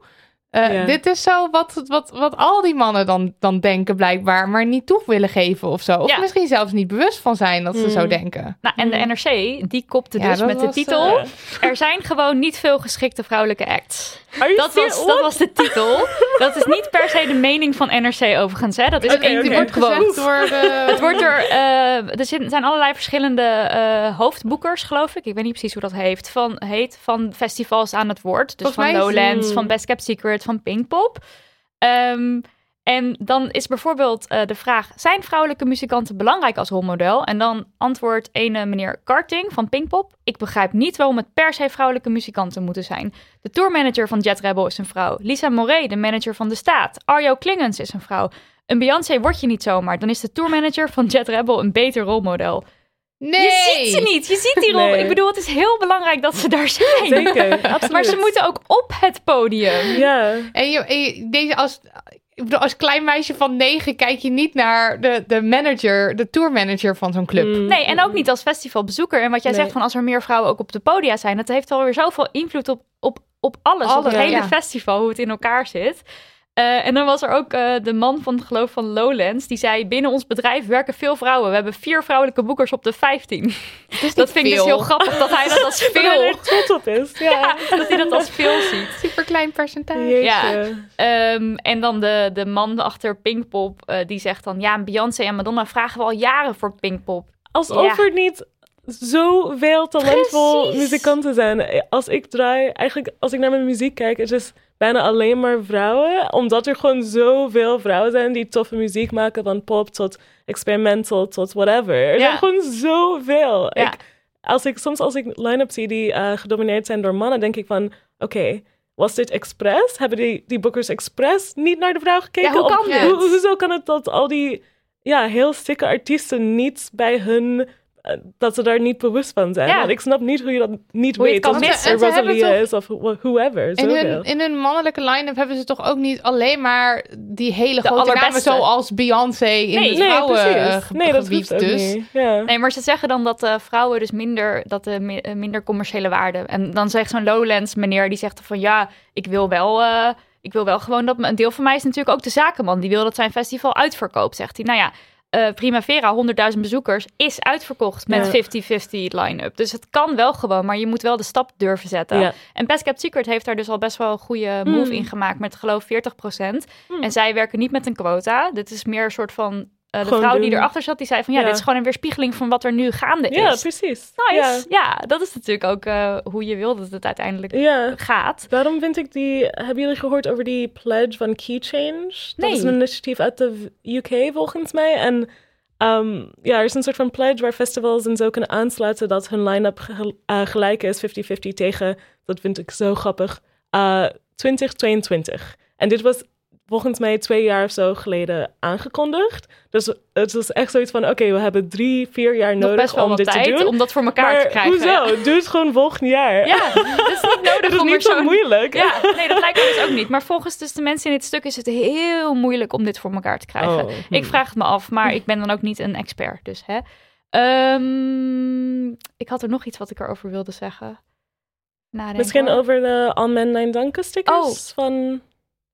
Eh, Ja. Dit is zo wat, wat, wat al die mannen dan, dan denken blijkbaar, maar niet toe willen geven of zo. Of Ja. misschien zelfs niet bewust van zijn dat ze Mm. zo denken. Nou, en de NRC, die kopte Ja, dus met de titel... eh, Er zijn gewoon niet veel geschikte vrouwelijke acts. Dat was, dat was de titel. Dat is niet per se de mening van NRC overigens. Hè. Dat is die oké. wordt gezegd door de... Het wordt er, eh, er zijn allerlei verschillende eh, hoofdboekers, geloof ik. Ik weet niet precies hoe dat heeft, van, heet. Van festivals aan het woord. Dus Volgens van Lowlands, van Best Kept Secret, van Pinkpop. Ehm, en dan is bijvoorbeeld eh, de vraag: zijn vrouwelijke muzikanten belangrijk als rolmodel? En dan antwoordt ene meneer Karting van Pinkpop: Ik begrijp niet waarom het per se vrouwelijke muzikanten moeten zijn. De tourmanager van Jet Rebel is een vrouw. Lisa Moret, de manager van De Staat. Arjo Klingens is een vrouw. Een Beyoncé word je niet zomaar. Dan is de tourmanager van Jet Rebel een beter rolmodel. Nee! Je ziet ze niet. Je ziet die rol. Nee. Ik bedoel, het is heel belangrijk dat ze daar zijn. Zeker, absoluut. Maar ze moeten ook op het podium. Ja. En je, en je- deze als, ik bedoel, als klein meisje van negen kijk je niet naar de, de manager, de tourmanager van zo'n club. Mm. Nee, en ook niet als festivalbezoeker. En wat jij Nee. zegt van als er meer vrouwen ook op de podia zijn, dat heeft alweer zoveel invloed op, op, op alles, op het hele ja. festival, hoe het in elkaar zit. Eh, en dan was er ook eh, de man van het geloof van Lowlands. Die zei, binnen ons bedrijf werken veel vrouwen. We hebben vier vrouwelijke boekers op de 15. dat vind ik dus heel grappig dat hij dat als Dat veel... trots op is. Ja. Ja, dat hij dat als veel ziet. Super klein percentage. Jeetje. Ja. Ehm, en dan de, de man achter Pinkpop, eh, die zegt dan... Ja, Beyoncé en Madonna vragen we al jaren voor Pinkpop. Alsof Ja. er niet zoveel talentvol Precies. muzikanten zijn. Als ik draai, eigenlijk als ik naar mijn muziek kijk, het is bijna alleen maar vrouwen. Omdat er gewoon zoveel vrouwen zijn die toffe muziek maken. Van pop tot experimental tot whatever. Er Ja. zijn gewoon zoveel. Ja. Ik, als ik, soms als ik line-up zie die eh, gedomineerd zijn door mannen, denk ik van, oké, was dit expres? Hebben die, die bookers expres niet naar de vrouw gekeken? Ja, hoe Of kan dit? hoezo kan het dat al die ja, heel stikke artiesten niet bij hun... dat ze daar niet bewust van zijn. Ja. Ik snap niet hoe je dat niet Hoe weet. kan of missen. Rosalia toch- is of who- whoever. In hun, in hun mannelijke line-up hebben ze toch ook niet alleen maar die hele grote namen zoals Beyoncé in Nee, het nee, vrouwen precies. eh, ge- nee, dat gebied. dus. niet. Ja. Nee, maar ze zeggen dan dat eh, vrouwen dus minder, dat de eh, minder commerciële waarde. En dan zegt zo'n Lowlands meneer, die zegt van ja, ik wil wel, eh, ik wil wel gewoon dat een deel van mij is natuurlijk ook de zakenman. Die wil dat zijn festival uitverkoopt, zegt hij. Nou ja, eh, Primavera, 100.000 bezoekers, is uitverkocht met Ja. 50-50 line-up. Dus het kan wel gewoon, maar je moet wel de stap durven zetten. Ja. En Best Kept Secret heeft daar dus al best wel een goede move Mm. in gemaakt met geloof 40%. Mm. En zij werken niet met een quota. Dit is meer een soort van... eh, de Gewoon vrouw die doen. erachter zat, die zei van ja, Ja. dit is gewoon een weerspiegeling van wat er nu gaande ja, is. precies. Nice. Ja. dat is natuurlijk ook eh, hoe je wil dat het uiteindelijk Ja. ja. gaat. Daarom vind ik die... Hebben jullie gehoord over die pledge van Key Change? Dat Nee. is een initiatief uit de UK volgens mij. En ehm, ja, er is een soort van pledge waar festivals en zo kunnen aansluiten dat hun line-up ge- eh, gelijk is 50-50 tegen, dat vind ik zo grappig, eh 2022. En dit was volgens mij twee jaar of zo geleden aangekondigd. Dus het is echt zoiets van, oké, we hebben drie, vier jaar Nog nodig om dit tijd te doen. om dat voor elkaar maar te krijgen. hoezo? Ja, Doe het gewoon volgend jaar. ja het is niet nodig Het is om niet zo moeilijk. Ja, nee, dat lijkt me dus ook niet. Maar volgens dus de mensen in dit stuk is het heel moeilijk om dit voor elkaar te krijgen. Oh, Ik hmm. vraag het me af, maar ik ben dan ook niet een expert. Dus hè. Ehm, ik had er nog iets wat ik erover wilde zeggen. Nadenken, Misschien over de All Men Nine Danken stickers van...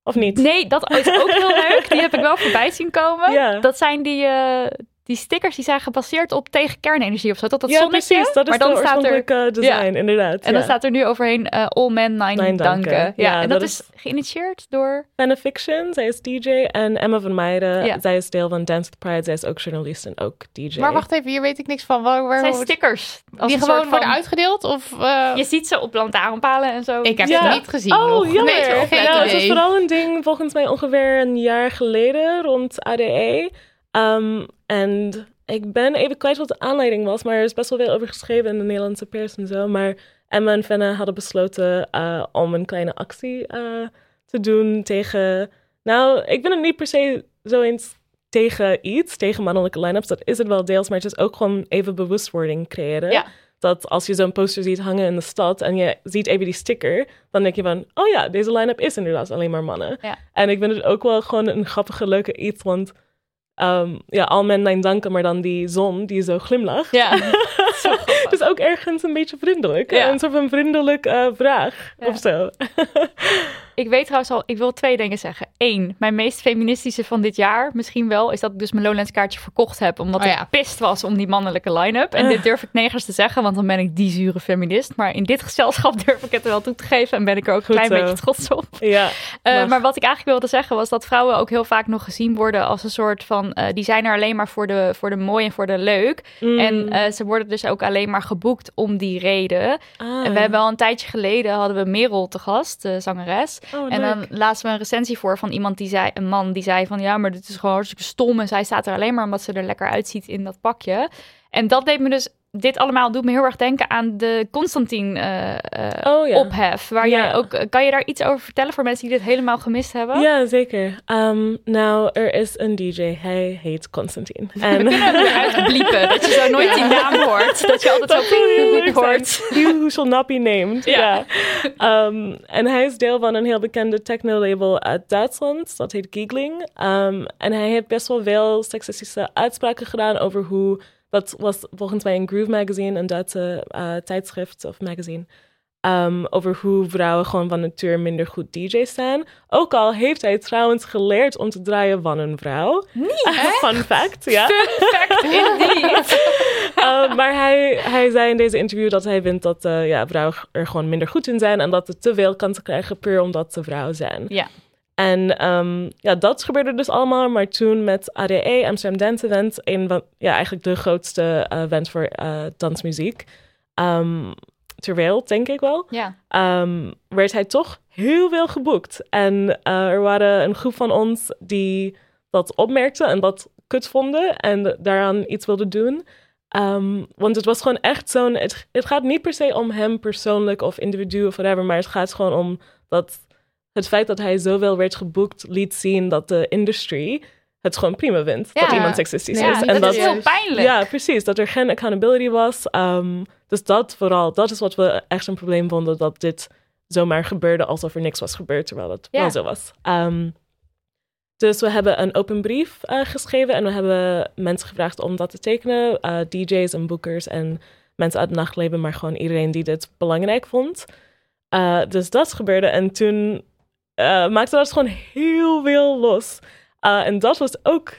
Of niet? Nee, dat is ook heel leuk. Die heb ik wel voorbij zien komen. Ja. Dat zijn die, eh, die stickers die zijn gebaseerd op tegen kernenergie of zo. Dat dat ja, zonnetje. precies. Dat is maar dan staat er, oorspronkelijke design, inderdaad. en dan staat er nu overheen eh, All Men Nine, Nine danken. danken. Ja, Ja, en dat, dat is is- geïnitieerd door... Fanafiction, zij is DJ. En Emma van Meijden, Ja. zij is deel van Dance with Pride. Zij is ook journalist en ook DJ. Maar wacht even, hier weet ik niks van. Waar, waar Het zijn wordt- stickers. Als die gewoon worden uitgedeeld? Of, eh, Je ziet ze op lantaarnpalen en zo. Ik heb Ja. het niet gezien Oh, nog. jammer. Nee, nou, het was vooral een ding volgens mij ongeveer een jaar geleden rond ADE. Ehm, en ik ben even kwijt wat de aanleiding was, maar er is best wel veel over geschreven in de Nederlandse pers en zo. Maar Emma en Fenne hadden besloten eh, om een kleine actie eh, te doen tegen... Nou, ik ben het niet per se zo eens tegen iets, tegen mannelijke line-ups. Dat is het wel deels, maar het is ook gewoon even bewustwording creëren. Ja. Dat als je zo'n poster ziet hangen in de stad en je ziet even die sticker, dan denk je van, oh ja, deze line-up is inderdaad alleen maar mannen. Ja. En ik vind het ook wel gewoon een grappige, leuke iets, want ehm, ja, al men mijn danken, maar dan die zon die zo glimlacht. Ja. Dus ook ergens een beetje vriendelijk. Ja. Een soort van vriendelijk eh, vraag Ja. of zo. Ik weet trouwens al, ik wil twee dingen zeggen. Eén, mijn meest feministische van dit jaar, misschien wel, is dat ik dus mijn Lowlands kaartje verkocht heb. Omdat Oh ja. ik pist was om die mannelijke line-up. En dit durf ik nergens te zeggen, want dan ben ik die zure feminist. Maar in dit gezelschap durf ik het er wel toe te geven en ben ik er ook een Goed klein zo. beetje trots op. Ja. Eh, maar wat ik eigenlijk wilde zeggen was dat vrouwen ook heel vaak nog gezien worden als een soort van, eh, die zijn er alleen maar voor de, voor de mooi en voor de leuk. Mm. En eh, ze worden dus ook alleen maar geboekt om die reden. Ah. En we hebben al een tijdje geleden hadden we Merel te gast, de zangeres. Oh, En dan lazen we een recensie voor van iemand die zei, een man die zei van ja, maar dit is gewoon hartstikke stom. En zij staat er alleen maar omdat ze er lekker uitziet in dat pakje. En dat deed me dus, dit allemaal doet me heel erg denken aan de Constantine eh, eh, Oh, ja. Waar Ja. jij ook, kan je daar iets over vertellen voor mensen die dit helemaal gemist hebben? Ja, zeker. Ehm, nou, er is een DJ, hij heet Constantine. En Eruit bliepen, dat je zo nooit die naam hoort. Dat je altijd zo hoort. who shall not be named. Ja. Ehm, en hij is deel van een heel bekende techno-label uit Duitsland. Dat heet Giegling. Ehm, en hij heeft best wel veel seksistische uitspraken gedaan over hoe... Dat was volgens mij een Groove Magazine, een Duitse eh, tijdschrift of magazine. ehm, over hoe vrouwen gewoon van nature minder goed DJ's zijn. Ook al heeft hij trouwens geleerd om te draaien van een vrouw. Niet, Fun fact, ja. Perfect, indeed. Uh, maar hij, hij zei in deze interview dat hij vindt dat uh, ja, vrouwen er gewoon minder goed in zijn en dat ze te veel kansen krijgen puur omdat ze vrouw zijn. Ja. En um, ja, dat gebeurde dus allemaal. Maar toen met ADE, Amsterdam Dance Event, een van ja, eigenlijk de grootste uh, event voor uh, dansmuziek um, ter wereld, denk ik wel, ja. um, werd hij toch heel veel geboekt. En uh, er waren een groep van ons die dat opmerkten en dat kut vonden en daaraan iets wilden doen. Um, want het was gewoon echt zo'n. Het, het gaat niet per se om hem persoonlijk of individu of whatever, maar het gaat gewoon om dat het feit dat hij zoveel werd geboekt liet zien dat de industry het gewoon prima vindt Ja. dat iemand seksistisch Ja, is. dat, en is heel pijnlijk. ja, precies. Dat er geen accountability was. Um, dus dat vooral, dat is wat we echt een probleem vonden. Dat dit zomaar gebeurde alsof er niks was gebeurd, terwijl het wel zo was. Um, dus we hebben een open brief uh, geschreven en we hebben mensen gevraagd om dat te tekenen. Uh, DJ's en boekers en mensen uit het nachtleven, maar gewoon iedereen die dit belangrijk vond. Uh, dus dat gebeurde en toen uh, maakte dat gewoon heel veel los. Uh, en dat was ook,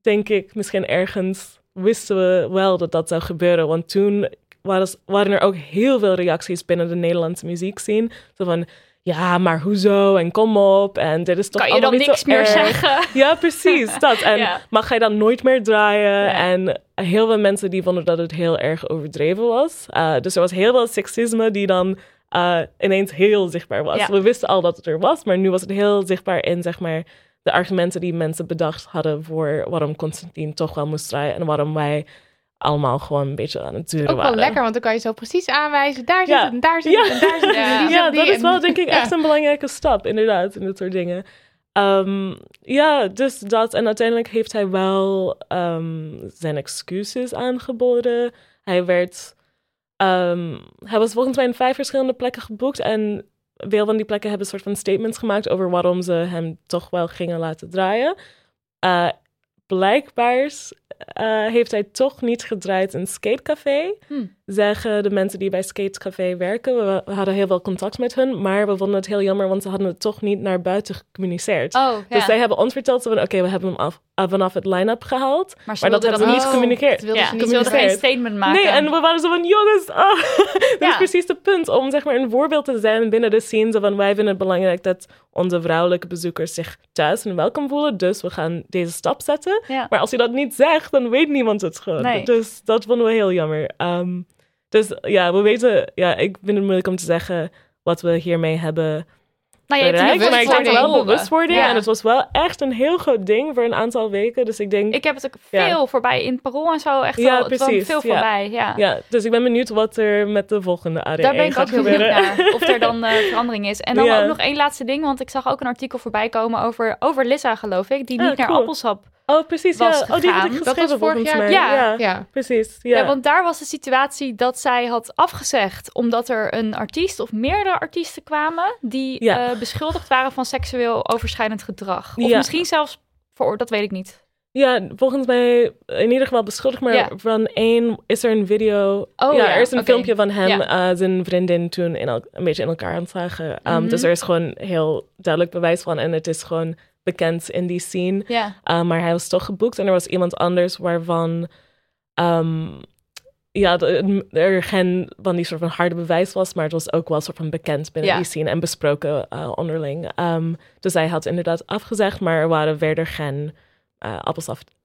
denk ik, misschien ergens wisten we wel dat dat zou gebeuren. Want toen waren, waren er ook heel veel reacties binnen de Nederlandse muziekscene. Zo van, ja, maar hoezo? En kom op. En dit is toch Kan je dan niks meer erg. zeggen? Ja, precies. Dat. En Ja. mag hij dan nooit meer draaien? Ja. En heel veel mensen die vonden dat het heel erg overdreven was. Uh, dus er was heel veel seksisme die dan uh, ineens heel zichtbaar was. Ja. We wisten al dat het er was, maar nu was het heel zichtbaar in, zeg maar, de argumenten die mensen bedacht hadden voor waarom Constantine toch wel moest draaien en waarom wij allemaal gewoon een beetje aan het duren Ook wel waren. lekker, want dan kan je zo precies aanwijzen. Daar zit Ja. het en daar zit Ja. het en daar zit het. Ja, dat is wel denk ik echt een belangrijke stap, inderdaad, in dit soort dingen. Um, ja, dus dat. En uiteindelijk heeft hij wel um, zijn excuses aangeboden. Hij werd... Um, hij was volgens mij in vijf verschillende plekken geboekt. En veel van die plekken hebben een soort van statements gemaakt over waarom ze hem toch wel gingen laten draaien. Uh, blijkbaar uh, heeft hij toch niet gedraaid in Skatecafé. Hmm. Zeggen de mensen die bij Skatecafé werken. We, we hadden heel veel contact met hun, maar we vonden het heel jammer, want ze hadden het toch niet naar buiten gecommuniceerd. Oh, ja. Dus zij hebben ons verteld van, oké, we hebben hem af vanaf het line-up gehaald. maar, dat hebben we niet niet. gecommuniceerd. Ja, ze wilden geen communiceerd. statement maken. Nee, en we waren zo van, jongens, ah. dat Ja. is precies het punt. Om zeg maar een voorbeeld te zijn binnen de scene. Van, wij vinden het belangrijk dat onze vrouwelijke bezoekers zich thuis en welkom voelen. Dus we gaan deze stap zetten. Ja. Maar als je dat niet zegt, dan weet niemand het gewoon. Nee. Dus dat vonden we heel jammer. Ehm, dus ja, we weten, ja, ik vind het moeilijk om te zeggen wat we hiermee hebben nou, je hebt bereikt. het Maar ik denk wel bewustwording. Ja. En het was wel echt een heel groot ding voor een aantal weken. Dus ik denk, Ik heb het ook Ja. veel voorbij in het parool en zo. Echt Ja, wel, precies, veel ja. voorbij. Ja. ja, dus ik ben benieuwd wat er met de volgende ADE Daar ben ik ook heel benieuwd naar. Of er dan eh, verandering is. En dan Ja. ook nog één laatste ding. Want ik zag ook een artikel voorbij komen over, over Lissa, geloof ik. Die Ah, niet naar appelsap. Oh, precies. was ja. Oh, die had ik gegaan. Dat geschreven was vorig volgens jaar. mij. Ja. ja. Ja. precies. Ja. Ja. want daar was de situatie dat zij had afgezegd. Omdat er een artiest of meerdere artiesten kwamen. Die Ja. eh, beschuldigd waren van seksueel overschrijdend gedrag. Of Ja. misschien zelfs voor, dat weet ik niet. Ja, volgens mij in ieder geval beschuldigd, maar Ja. van één is er een video. Oh, ja, ja, er is een filmpje van hem, Ja. eh, zijn vriendin toen in een beetje in elkaar aan het zagen. Um, Mhm. Dus er is gewoon heel duidelijk bewijs van en het is gewoon bekend in die scene. Ja. Uh, maar hij was toch geboekt en er was iemand anders waarvan ehm, ja, de- er geen van die soort van harde bewijs was, maar het was ook wel soort van bekend binnen Ja. die scene en besproken uh, onderling. Um, dus hij had inderdaad afgezegd, maar er waren verder geen uh.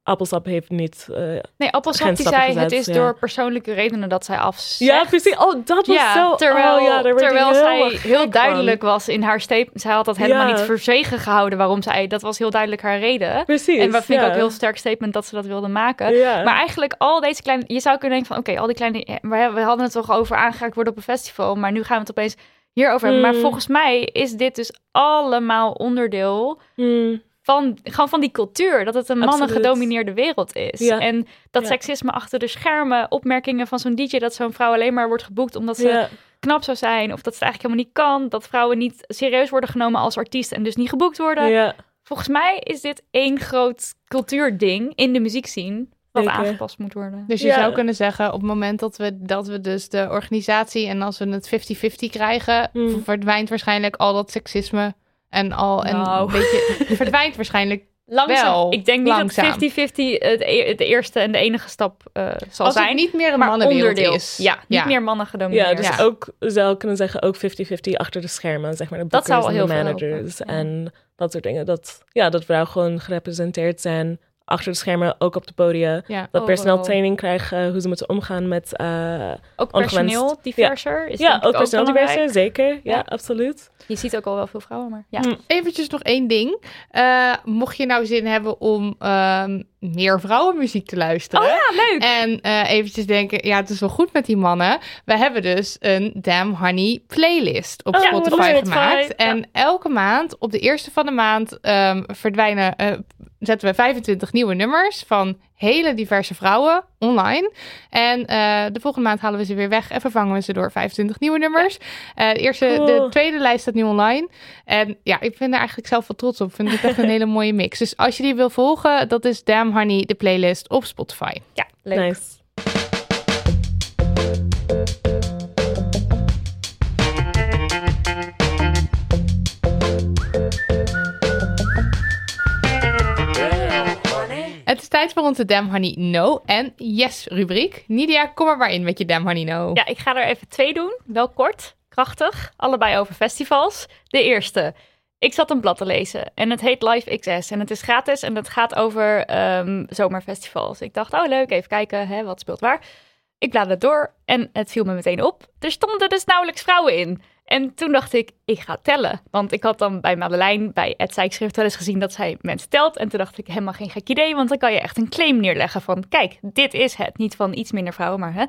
Appelsap heeft niet. uh, Nee, Appelsap die zei het is ja. door persoonlijke redenen dat zij afzegt. ja, precies. Oh, dat was Ja, zo. terwijl, oh, ja, daar werd terwijl zij heel van. duidelijk was in haar statement. Zij had dat helemaal Ja. niet verzwegen gehouden waarom zij... Dat was heel duidelijk haar reden. Precies. en wat vind ik ja. ook een heel sterk statement dat ze dat wilde maken. Ja. Maar eigenlijk al deze kleine... Je zou kunnen denken van... Oké, al die kleine... ja, We, hadden het toch over aangeraakt worden op een festival. Maar nu gaan we het opeens hierover hebben. Maar Mm. volgens mij is dit dus allemaal onderdeel Hmm, van, gewoon van die cultuur. Dat het een Absoluut. mannen-gedomineerde wereld is. Ja. En dat Ja. seksisme achter de schermen, opmerkingen van zo'n DJ... dat zo'n vrouw alleen maar wordt geboekt omdat ze ja. knap zou zijn... of dat ze het eigenlijk helemaal niet kan... dat vrouwen niet serieus worden genomen als artiest... en dus niet geboekt worden. ja. Volgens mij is dit één groot cultuurding in de muziekscene... wat Zeker. aangepast moet worden. Dus je Ja. zou kunnen zeggen, op het moment dat we, dat we dus de organisatie en als we het 50-50 krijgen, Hmm. verdwijnt waarschijnlijk al dat seksisme en al en Nou. een beetje verdwijnt waarschijnlijk. Langzaam. Wel, ik denk niet langzaam. dat 50-50 het, e- het eerste en de enige stap eh, zal Als zijn. het niet meer een mannenwereld is. Ja, niet meer mannen Ja, gedomineerd. dus Ja. ook zou ik kunnen zeggen ook 50-50 achter de schermen, zeg maar de Dat zou boekers en wel de heel veel managers ja. en dat soort dingen. Dat, ja, dat vrouwen gewoon gerepresenteerd zijn achter de schermen, ook op de podia. Ja. Dat personeel training krijgen, hoe ze moeten omgaan met... eh, Ook Ongewenst. personeel diverser is ja, ik ook personeel diverser, zeker. Ja, Ja. absoluut. Je ziet ook al wel veel vrouwen, maar ja. Hm. Eventjes nog één ding. Eh, mocht je nou zin hebben om ehm, meer vrouwenmuziek te luisteren. Oh ja, leuk! En eh, eventjes denken, ja, het is wel goed met die mannen. We hebben dus een Damn Honey playlist op Oh, Spotify Spotify, gemaakt. ja. En elke maand, op de eerste van de maand, ehm, verdwijnen, eh, zetten we 25 nieuwe nummers van hele diverse vrouwen online. En eh, de volgende maand halen we ze weer weg en vervangen we ze door 25 nieuwe nummers. Eh, de, eerste, de Cool. tweede lijst staat nu online. En ja, ik ben er eigenlijk zelf wel trots op. Ik vind het echt een hele mooie mix. Dus als je die wil volgen, dat is Damn Honey, de playlist op Spotify. Ja, leuk. Nice. Tijd voor onze Damn Honey No en Yes rubriek. Nidia, kom er maar in met je Damn Honey No. Ja, ik ga er even twee doen. Wel kort, krachtig. Allebei over festivals. De eerste. Ik zat een blad te lezen en het heet Live XS. En het is gratis en het gaat over ehm, zomerfestivals. Ik dacht, oh leuk, even kijken, hè, wat speelt waar. Ik bladerde door en het viel me meteen op. Er stonden dus nauwelijks vrouwen in. En toen dacht ik, ik ga tellen. Want ik had dan bij Madeleine, bij Ed Zijkschrift wel eens gezien dat zij mensen telt. En toen dacht ik, helemaal geen gek idee. Want dan kan je echt een claim neerleggen van, kijk, dit is het. Niet van iets minder vrouwen, maar hè.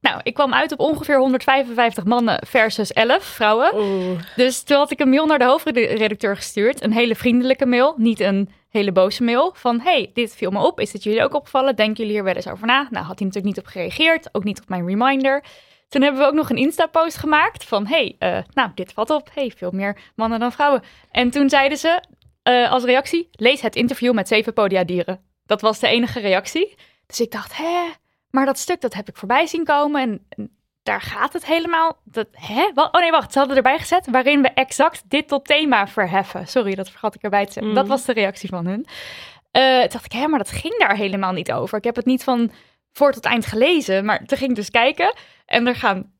Nou, ik kwam uit op ongeveer 155 mannen versus 11 vrouwen. Oeh. Dus toen had ik een mail naar de hoofdredacteur gestuurd. Een hele vriendelijke mail, niet een hele boze mail. Van, hey, dit viel me op. Is het jullie ook opgevallen? Denken jullie hier wel eens over na? Nou, had hij natuurlijk niet op gereageerd. Ook niet op mijn reminder. Toen hebben we ook nog een Insta-post gemaakt van... hey, eh, nou, dit valt op. hey, veel meer mannen dan vrouwen. En toen zeiden ze eh, als reactie... lees het interview met zeven podiadieren. Dat was de enige reactie. Dus ik dacht, hè, maar dat stuk dat heb ik voorbij zien komen... en, en daar gaat het helemaal... Dat, hè? Oh nee, wacht, ze hadden erbij gezet... waarin we exact dit tot thema verheffen. Sorry, dat vergat ik erbij te zeggen. Mm. Dat was de reactie van hun. Eh, toen dacht ik, hè, maar dat ging daar helemaal niet over. Ik heb het niet van voor tot eind gelezen, maar toen ging ik dus kijken... En er gaan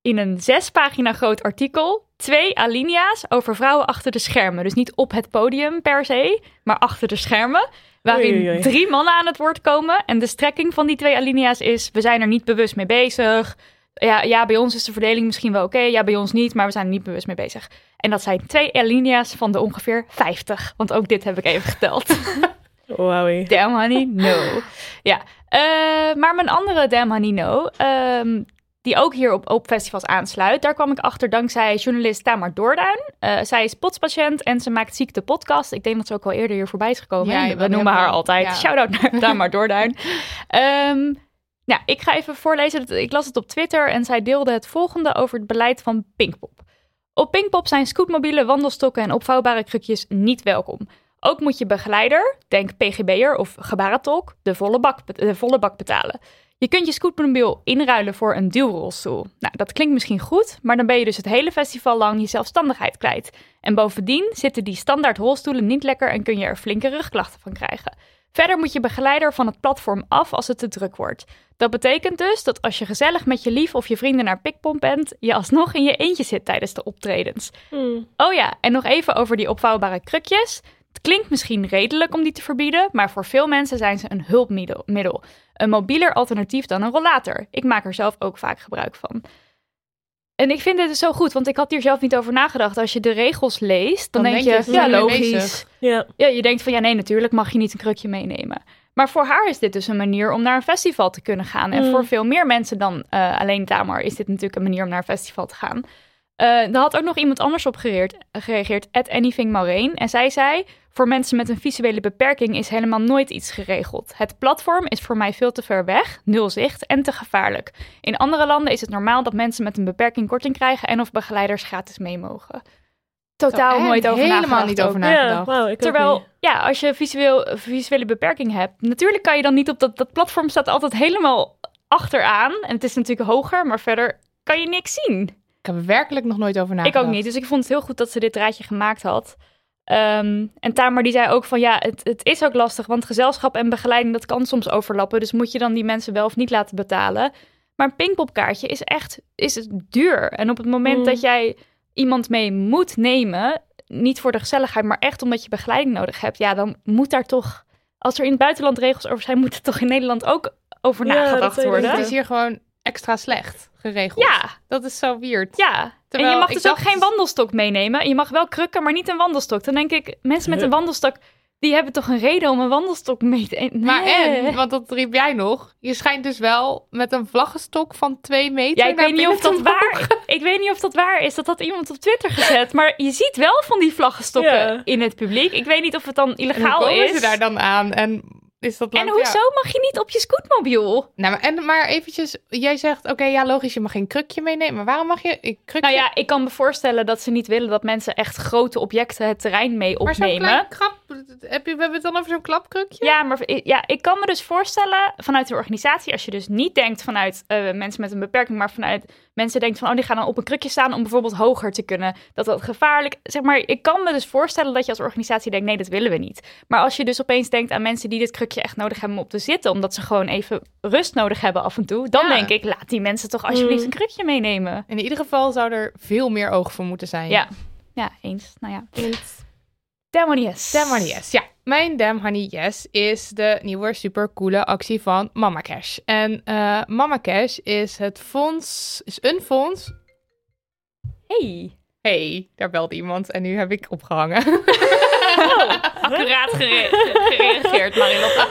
in een zes pagina groot artikel twee alinea's over vrouwen achter de schermen. Dus niet op het podium per se, maar achter de schermen. Waarin Oei, oei, oei. drie mannen aan het woord komen. En de strekking van die twee alinea's is: we zijn er niet bewust mee bezig. Ja, ja bij ons is de verdeling misschien wel oké. Ja, bij ons niet, maar we zijn er niet bewust mee bezig. En dat zijn twee alinea's van de ongeveer 50. Want ook dit heb ik even geteld. Wowie. Damn honey, no. Ja, eh, maar mijn andere Damn honey, no, ehm, die ook hier op, op festivals aansluit, daar kwam ik achter dankzij journalist Tamar Doorduin. Eh, zij is potspatiënt en ze maakt ziekte podcast. Ik denk dat ze ook al eerder hier voorbij is gekomen. Ja, We noemen haar altijd. Ja. Shout-out naar Tamar Doorduin. Ehm, nou, ik ga even voorlezen. Ik las het op Twitter en zij deelde het volgende over het beleid van Pinkpop. Op Pinkpop zijn scootmobielen, wandelstokken en opvouwbare krukjes niet welkom. Ook moet je begeleider, denk PGB'er of gebarentolk, de volle, bak, de volle bak betalen. Je kunt je scootmobiel inruilen voor een duwrolstoel. Nou, dat klinkt misschien goed, maar dan ben je dus het hele festival lang je zelfstandigheid kwijt. En bovendien zitten die standaard rolstoelen niet lekker en kun je er flinke rugklachten van krijgen. Verder moet je begeleider van het platform af als het te druk wordt. Dat betekent dus dat als je gezellig met je lief of je vrienden naar Pikpomp bent, je alsnog in je eentje zit tijdens de optredens. Hmm. Oh ja, en nog even over die opvouwbare krukjes. Het klinkt misschien redelijk om die te verbieden, maar voor veel mensen zijn ze een hulpmiddel. middel. Een mobieler alternatief dan een rollator. Ik maak er zelf ook vaak gebruik van. En ik vind dit dus zo goed, want ik had hier zelf niet over nagedacht. Als je de regels leest, dan, Dan denk, denk je, je, ja, logisch. Ja. Ja, je denkt van ja, nee, natuurlijk mag je niet een krukje meenemen. Maar voor haar is dit dus een manier om naar een festival te kunnen gaan. En Mm. voor veel meer mensen dan eh, alleen Tamar is dit natuurlijk een manier om naar een festival te gaan. Eh er had ook nog iemand anders op gereageerd, gereageerd at Anything Maureen. En zij zei, voor mensen met een visuele beperking is helemaal nooit iets geregeld. Het platform is voor mij veel te ver weg, nul zicht en te gevaarlijk. In andere landen is het normaal dat mensen met een beperking korting krijgen en of begeleiders gratis mee mogen. Totaal Zo, nooit over helemaal nagedacht niet over nagedacht. Terwijl ja, als je visueel, visuele beperking hebt, natuurlijk kan je dan niet op dat, dat platform staat altijd helemaal achteraan. En het is natuurlijk hoger, maar verder kan je niks zien. Ik heb er werkelijk nog nooit over Ik nagedacht. ook niet. Dus ik vond het heel goed dat ze dit draadje gemaakt had. Ehm, en Tamer die zei ook van ja, het, het is ook lastig, want gezelschap en begeleiding dat kan soms overlappen. Dus moet je dan die mensen wel of niet laten betalen. Maar een Pinkpopkaartje is echt is het duur. En op het moment Mm. dat jij iemand mee moet nemen, niet voor de gezelligheid, maar echt omdat je begeleiding nodig hebt, ja, dan moet daar toch, als er in het buitenland regels over zijn, moet er toch in Nederland ook over Ja, nagedacht worden. Het is hier gewoon extra slecht geregeld. Ja, Dat is zo weird. ja. Terwijl en je mag dus ook geen wandelstok meenemen. Je mag wel krukken, maar niet een wandelstok. Dan denk ik, mensen met een wandelstok, die hebben toch een reden om een wandelstok mee te... Nee. Maar en, want dat riep jij nog, je schijnt dus wel met een vlaggenstok van twee meter Ja, ik naar weet niet of dat waar Ik weet niet of dat waar is. Dat had iemand op Twitter gezet. Maar je ziet wel van die vlaggenstokken Ja. in het publiek. Ik weet niet of het dan En hoe illegaal komen is. ze daar dan aan? En is dat en hoezo ja. mag je niet op je scootmobiel? Nou, maar, en, maar eventjes, jij zegt, oké, ja, logisch, je mag geen krukje meenemen. Maar waarom mag je een krukje... Nou ja, ik kan me voorstellen dat ze niet willen dat mensen echt grote objecten het terrein mee maar zo'n opnemen. klein krap, heb je, we hebben het dan over zo'n klapkrukje? Ja, maar ja, ik kan me dus voorstellen vanuit de organisatie, als je dus niet denkt vanuit eh, mensen met een beperking, maar vanuit mensen denkt van, oh, die gaan dan op een krukje staan om bijvoorbeeld hoger te kunnen, dat dat gevaarlijk, zeg maar, ik kan me dus voorstellen dat je als organisatie denkt, nee, dat willen we niet. Maar als je dus opeens denkt aan mensen die dit krukje echt nodig hebben om op te zitten, omdat ze gewoon even rust nodig hebben af en toe, dan Ja. denk ik, laat die mensen toch alsjeblieft Mm. een krukje meenemen. In ieder geval zou er veel meer oog voor moeten zijn. Ja, ja, eens. Nou ja. Damn on yes. Damn Honey Yes. Ja, mijn Damn Honey Yes is de nieuwe supercoole actie van Mama Cash. En eh, Mama Cash is het fonds, is een fonds. Hey. hey, daar belde iemand en nu heb ik opgehangen. Accuraat gere- gereageerd, Marilotte.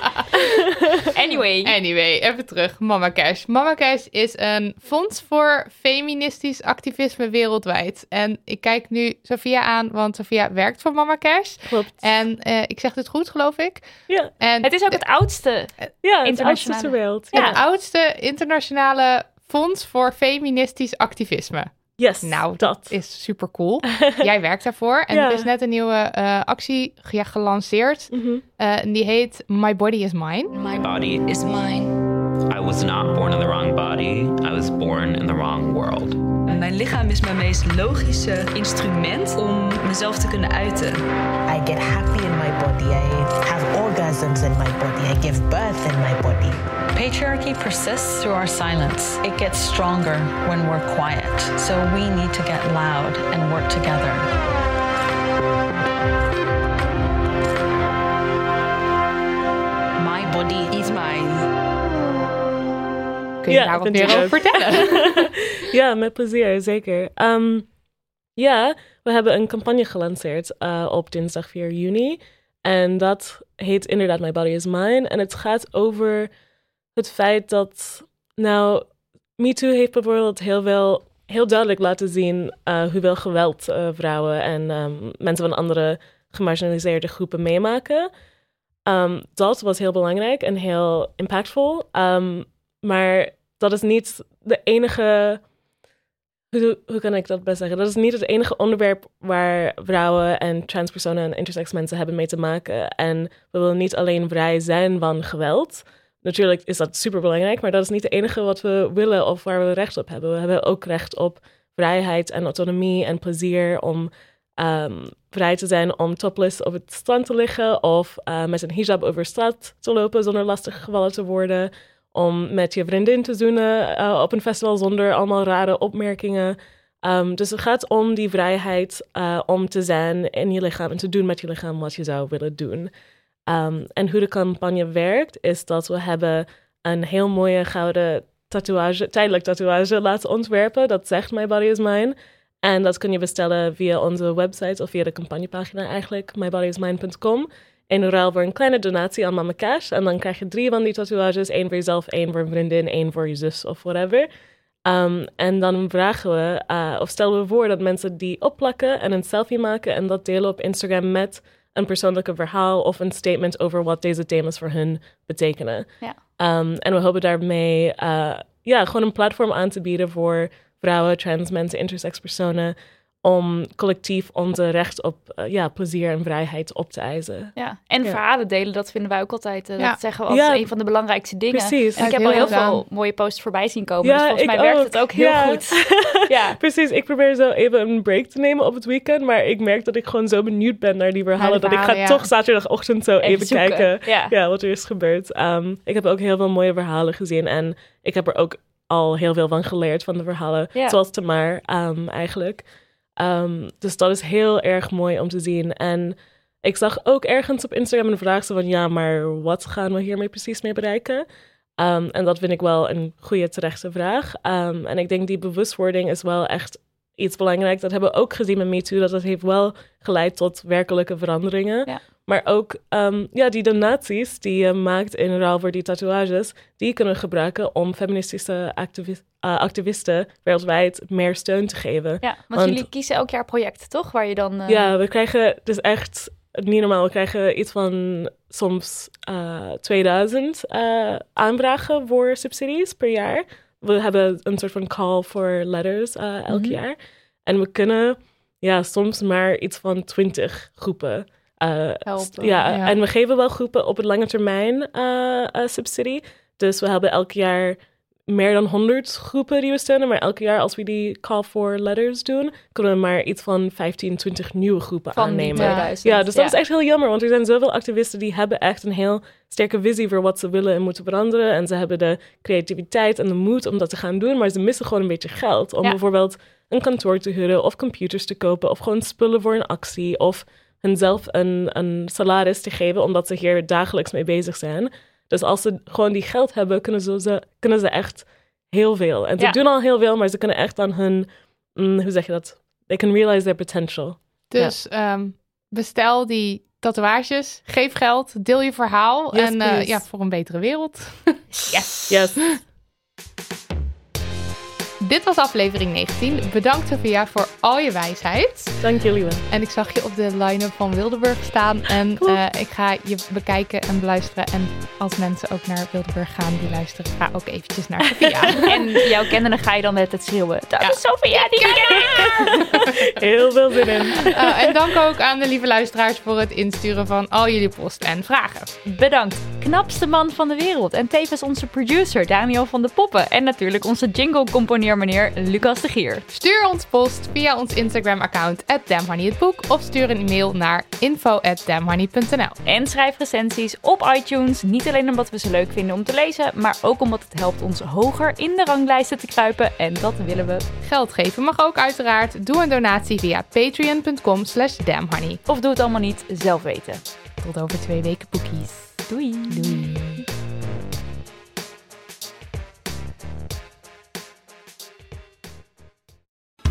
Anyway. Anyway, even terug. Mama Cash. Mama Cash is een fonds voor feministisch activisme wereldwijd. En ik kijk nu Sophia aan, want Sophia werkt voor Mama Cash. Klopt. En eh, ik zeg dit goed, geloof ik. Ja, En Het is ook het oudste. ja het Internationale. oudste ter wereld. Ja. het oudste internationale fonds voor feministisch activisme. Yes, Nou, dat. Is super cool. Jij werkt daarvoor. En Ja. er is net een nieuwe eh, actie ja, gelanceerd. Mhm. Eh, en die heet My Body is Mine. My body is mine. I was not born in the wrong body. I was born in the wrong world. Mijn lichaam is mijn meest logische instrument om mezelf te kunnen uiten. I get happy in my body. I have orgasms in my body. I give birth in my body. Patriarchy persists through our silence. It gets stronger when we're quiet. So we need to get loud and work together. My body is mine. Kun je Ja, daar wat meer over vertellen? ja, met plezier, zeker. Ehm, ja, we hebben een campagne gelanceerd eh, op dinsdag 4 juni. En dat heet inderdaad My Body is Mine. En het gaat over het feit dat, nou, MeToo heeft bijvoorbeeld heel veel, heel duidelijk laten zien eh, hoeveel geweld eh, vrouwen en ehm, mensen van andere gemarginaliseerde groepen meemaken. Ehm, dat was heel belangrijk en heel impactvol. Maar dat is niet de enige. Hoe, kan ik dat best zeggen? Dat is niet het enige onderwerp waar vrouwen en transpersonen en intersex mensen hebben mee te maken. En we willen niet alleen vrij zijn van geweld. Natuurlijk is dat super belangrijk, maar dat is niet het enige wat we willen of waar we recht op hebben. We hebben ook recht op vrijheid en autonomie en plezier om ehm, vrij te zijn om topless op het strand te liggen of eh, met een hijab over straat te lopen zonder lastig gevallen te worden. Om met je vriendin te zoenen eh, op een festival zonder allemaal rare opmerkingen. Ehm, dus het gaat om die vrijheid eh, om te zijn in je lichaam en te doen met je lichaam wat je zou willen doen. Ehm, en hoe de campagne werkt, is dat we hebben een heel mooie gouden tatoeage, tijdelijk tatoeage laten ontwerpen. Dat zegt My Body is Mine. En dat kun je bestellen via onze website of via de campagnepagina eigenlijk, mybodyismine.com. In ruil voor een kleine donatie aan Mama Cash. En dan krijg je drie van die tatoeages. één voor jezelf, één voor een vriendin, één voor je zus of whatever. Um, en dan vragen we, uh, of stellen we voor dat mensen die opplakken en een selfie maken en dat delen op Instagram met een persoonlijke verhaal of een statement over wat deze thema's voor hun betekenen. Ja. Um, en we hopen daarmee uh, ja, gewoon een platform aan te bieden voor vrouwen, trans mensen, intersex personen om collectief onze recht op eh, ja, plezier en vrijheid op te eisen. Ja, en Ja. verhalen delen, dat vinden wij ook altijd. eh, Ja. Dat zeggen we als Ja. een van de belangrijkste dingen. Precies. En ik heb al heel veel mooie posts voorbij zien komen. Ja, dus volgens mij ik werkt het ook heel Ja. goed. ja. Precies, ik probeer zo even een break te nemen op het weekend, maar ik merk dat ik gewoon zo benieuwd ben naar die verhalen, dat ik ga toch zaterdagochtend zo even, kijken Ja. ja, wat er is gebeurd. Ehm, ik heb ook heel veel mooie verhalen gezien en ik heb er ook al heel veel van geleerd van de verhalen, Ja. zoals Tamar ehm, eigenlijk. Ehm, dus dat is heel erg mooi om te zien. En ik zag ook ergens op Instagram een vraag van, ja, maar wat gaan we hiermee precies mee bereiken? Ehm, en dat vind ik wel een goede terechte vraag. Ehm, en ik denk die bewustwording is wel echt iets belangrijks. Dat hebben we ook gezien met MeToo, dat het heeft wel geleid tot werkelijke veranderingen. Ja. Maar ook ehm, ja, die donaties die je maakt in ruil voor die tatoeages, die kunnen we gebruiken om feministische activi- eh, activisten wereldwijd meer steun te geven. ja, want, Want- jullie kiezen elk jaar projecten, toch? Waar je dan... eh, Ja, we krijgen, is echt niet normaal. We krijgen iets van soms eh 2000 eh, aanvragen voor subsidies per jaar. We hebben een soort van call for letters elk Mhm. jaar. En we kunnen ja, soms maar iets van 20 groepen. Eh, Helpen, ja, ja. en we geven wel groepen op het lange termijn eh, eh, subsidie. Dus we hebben elk jaar meer dan 100 groepen die we steunen. Maar elk jaar als we die call for letters doen, kunnen we maar iets van 15, 20 nieuwe groepen van aannemen. 2000. Ja, dus dat is echt heel jammer, want er zijn zoveel activisten die hebben echt een heel sterke visie voor wat ze willen en moeten veranderen. En ze hebben de creativiteit en de moed om dat te gaan doen, maar ze missen gewoon een beetje geld om Ja. bijvoorbeeld een kantoor te huren of computers te kopen of gewoon spullen voor een actie of hunzelf een, een salaris te geven omdat ze hier dagelijks mee bezig zijn. Dus als ze gewoon die geld hebben, kunnen ze, kunnen ze echt heel veel. En ze Ja. doen al heel veel, maar ze kunnen echt aan hun, mm, hoe zeg je dat? They can realize their potential. Dus ehm, bestel die tatoeages, geef geld, deel je verhaal. Yes, en eh, ja, voor een betere wereld. Yes. Yes. Dit was aflevering 19. Bedankt Sophia voor al je wijsheid. Dank jullie wel. En ik zag je op de line-up van Wildeburg staan. En eh, ik ga je bekijken en beluisteren. En als mensen ook naar Wildeburg gaan die luisteren, ga ook eventjes naar Sophia. En jouw kennende ga je dan net het schreeuwen. Dat is Sophia, die Heel veel zin in. Eh, en dank ook aan de lieve luisteraars voor het insturen van al jullie post en vragen. Bedankt. Knapste man van de wereld. En tevens onze producer Daniel van de Poppen. En natuurlijk onze jingle-componeermeneer Lucas de Gier. Stuur ons post via ons Instagram-account @damhoneyhetboek of stuur een e-mail naar info@damhoney.nl. En schrijf recensies op iTunes. Niet alleen omdat we ze leuk vinden om te lezen, maar ook omdat het helpt ons hoger in de ranglijsten te kruipen. En dat willen we. Geld geven mag ook uiteraard. Doe een donatie via patreon.com slash damhoney. Of doe het allemaal niet zelf weten. Tot over twee weken boekies. Doei. Doei.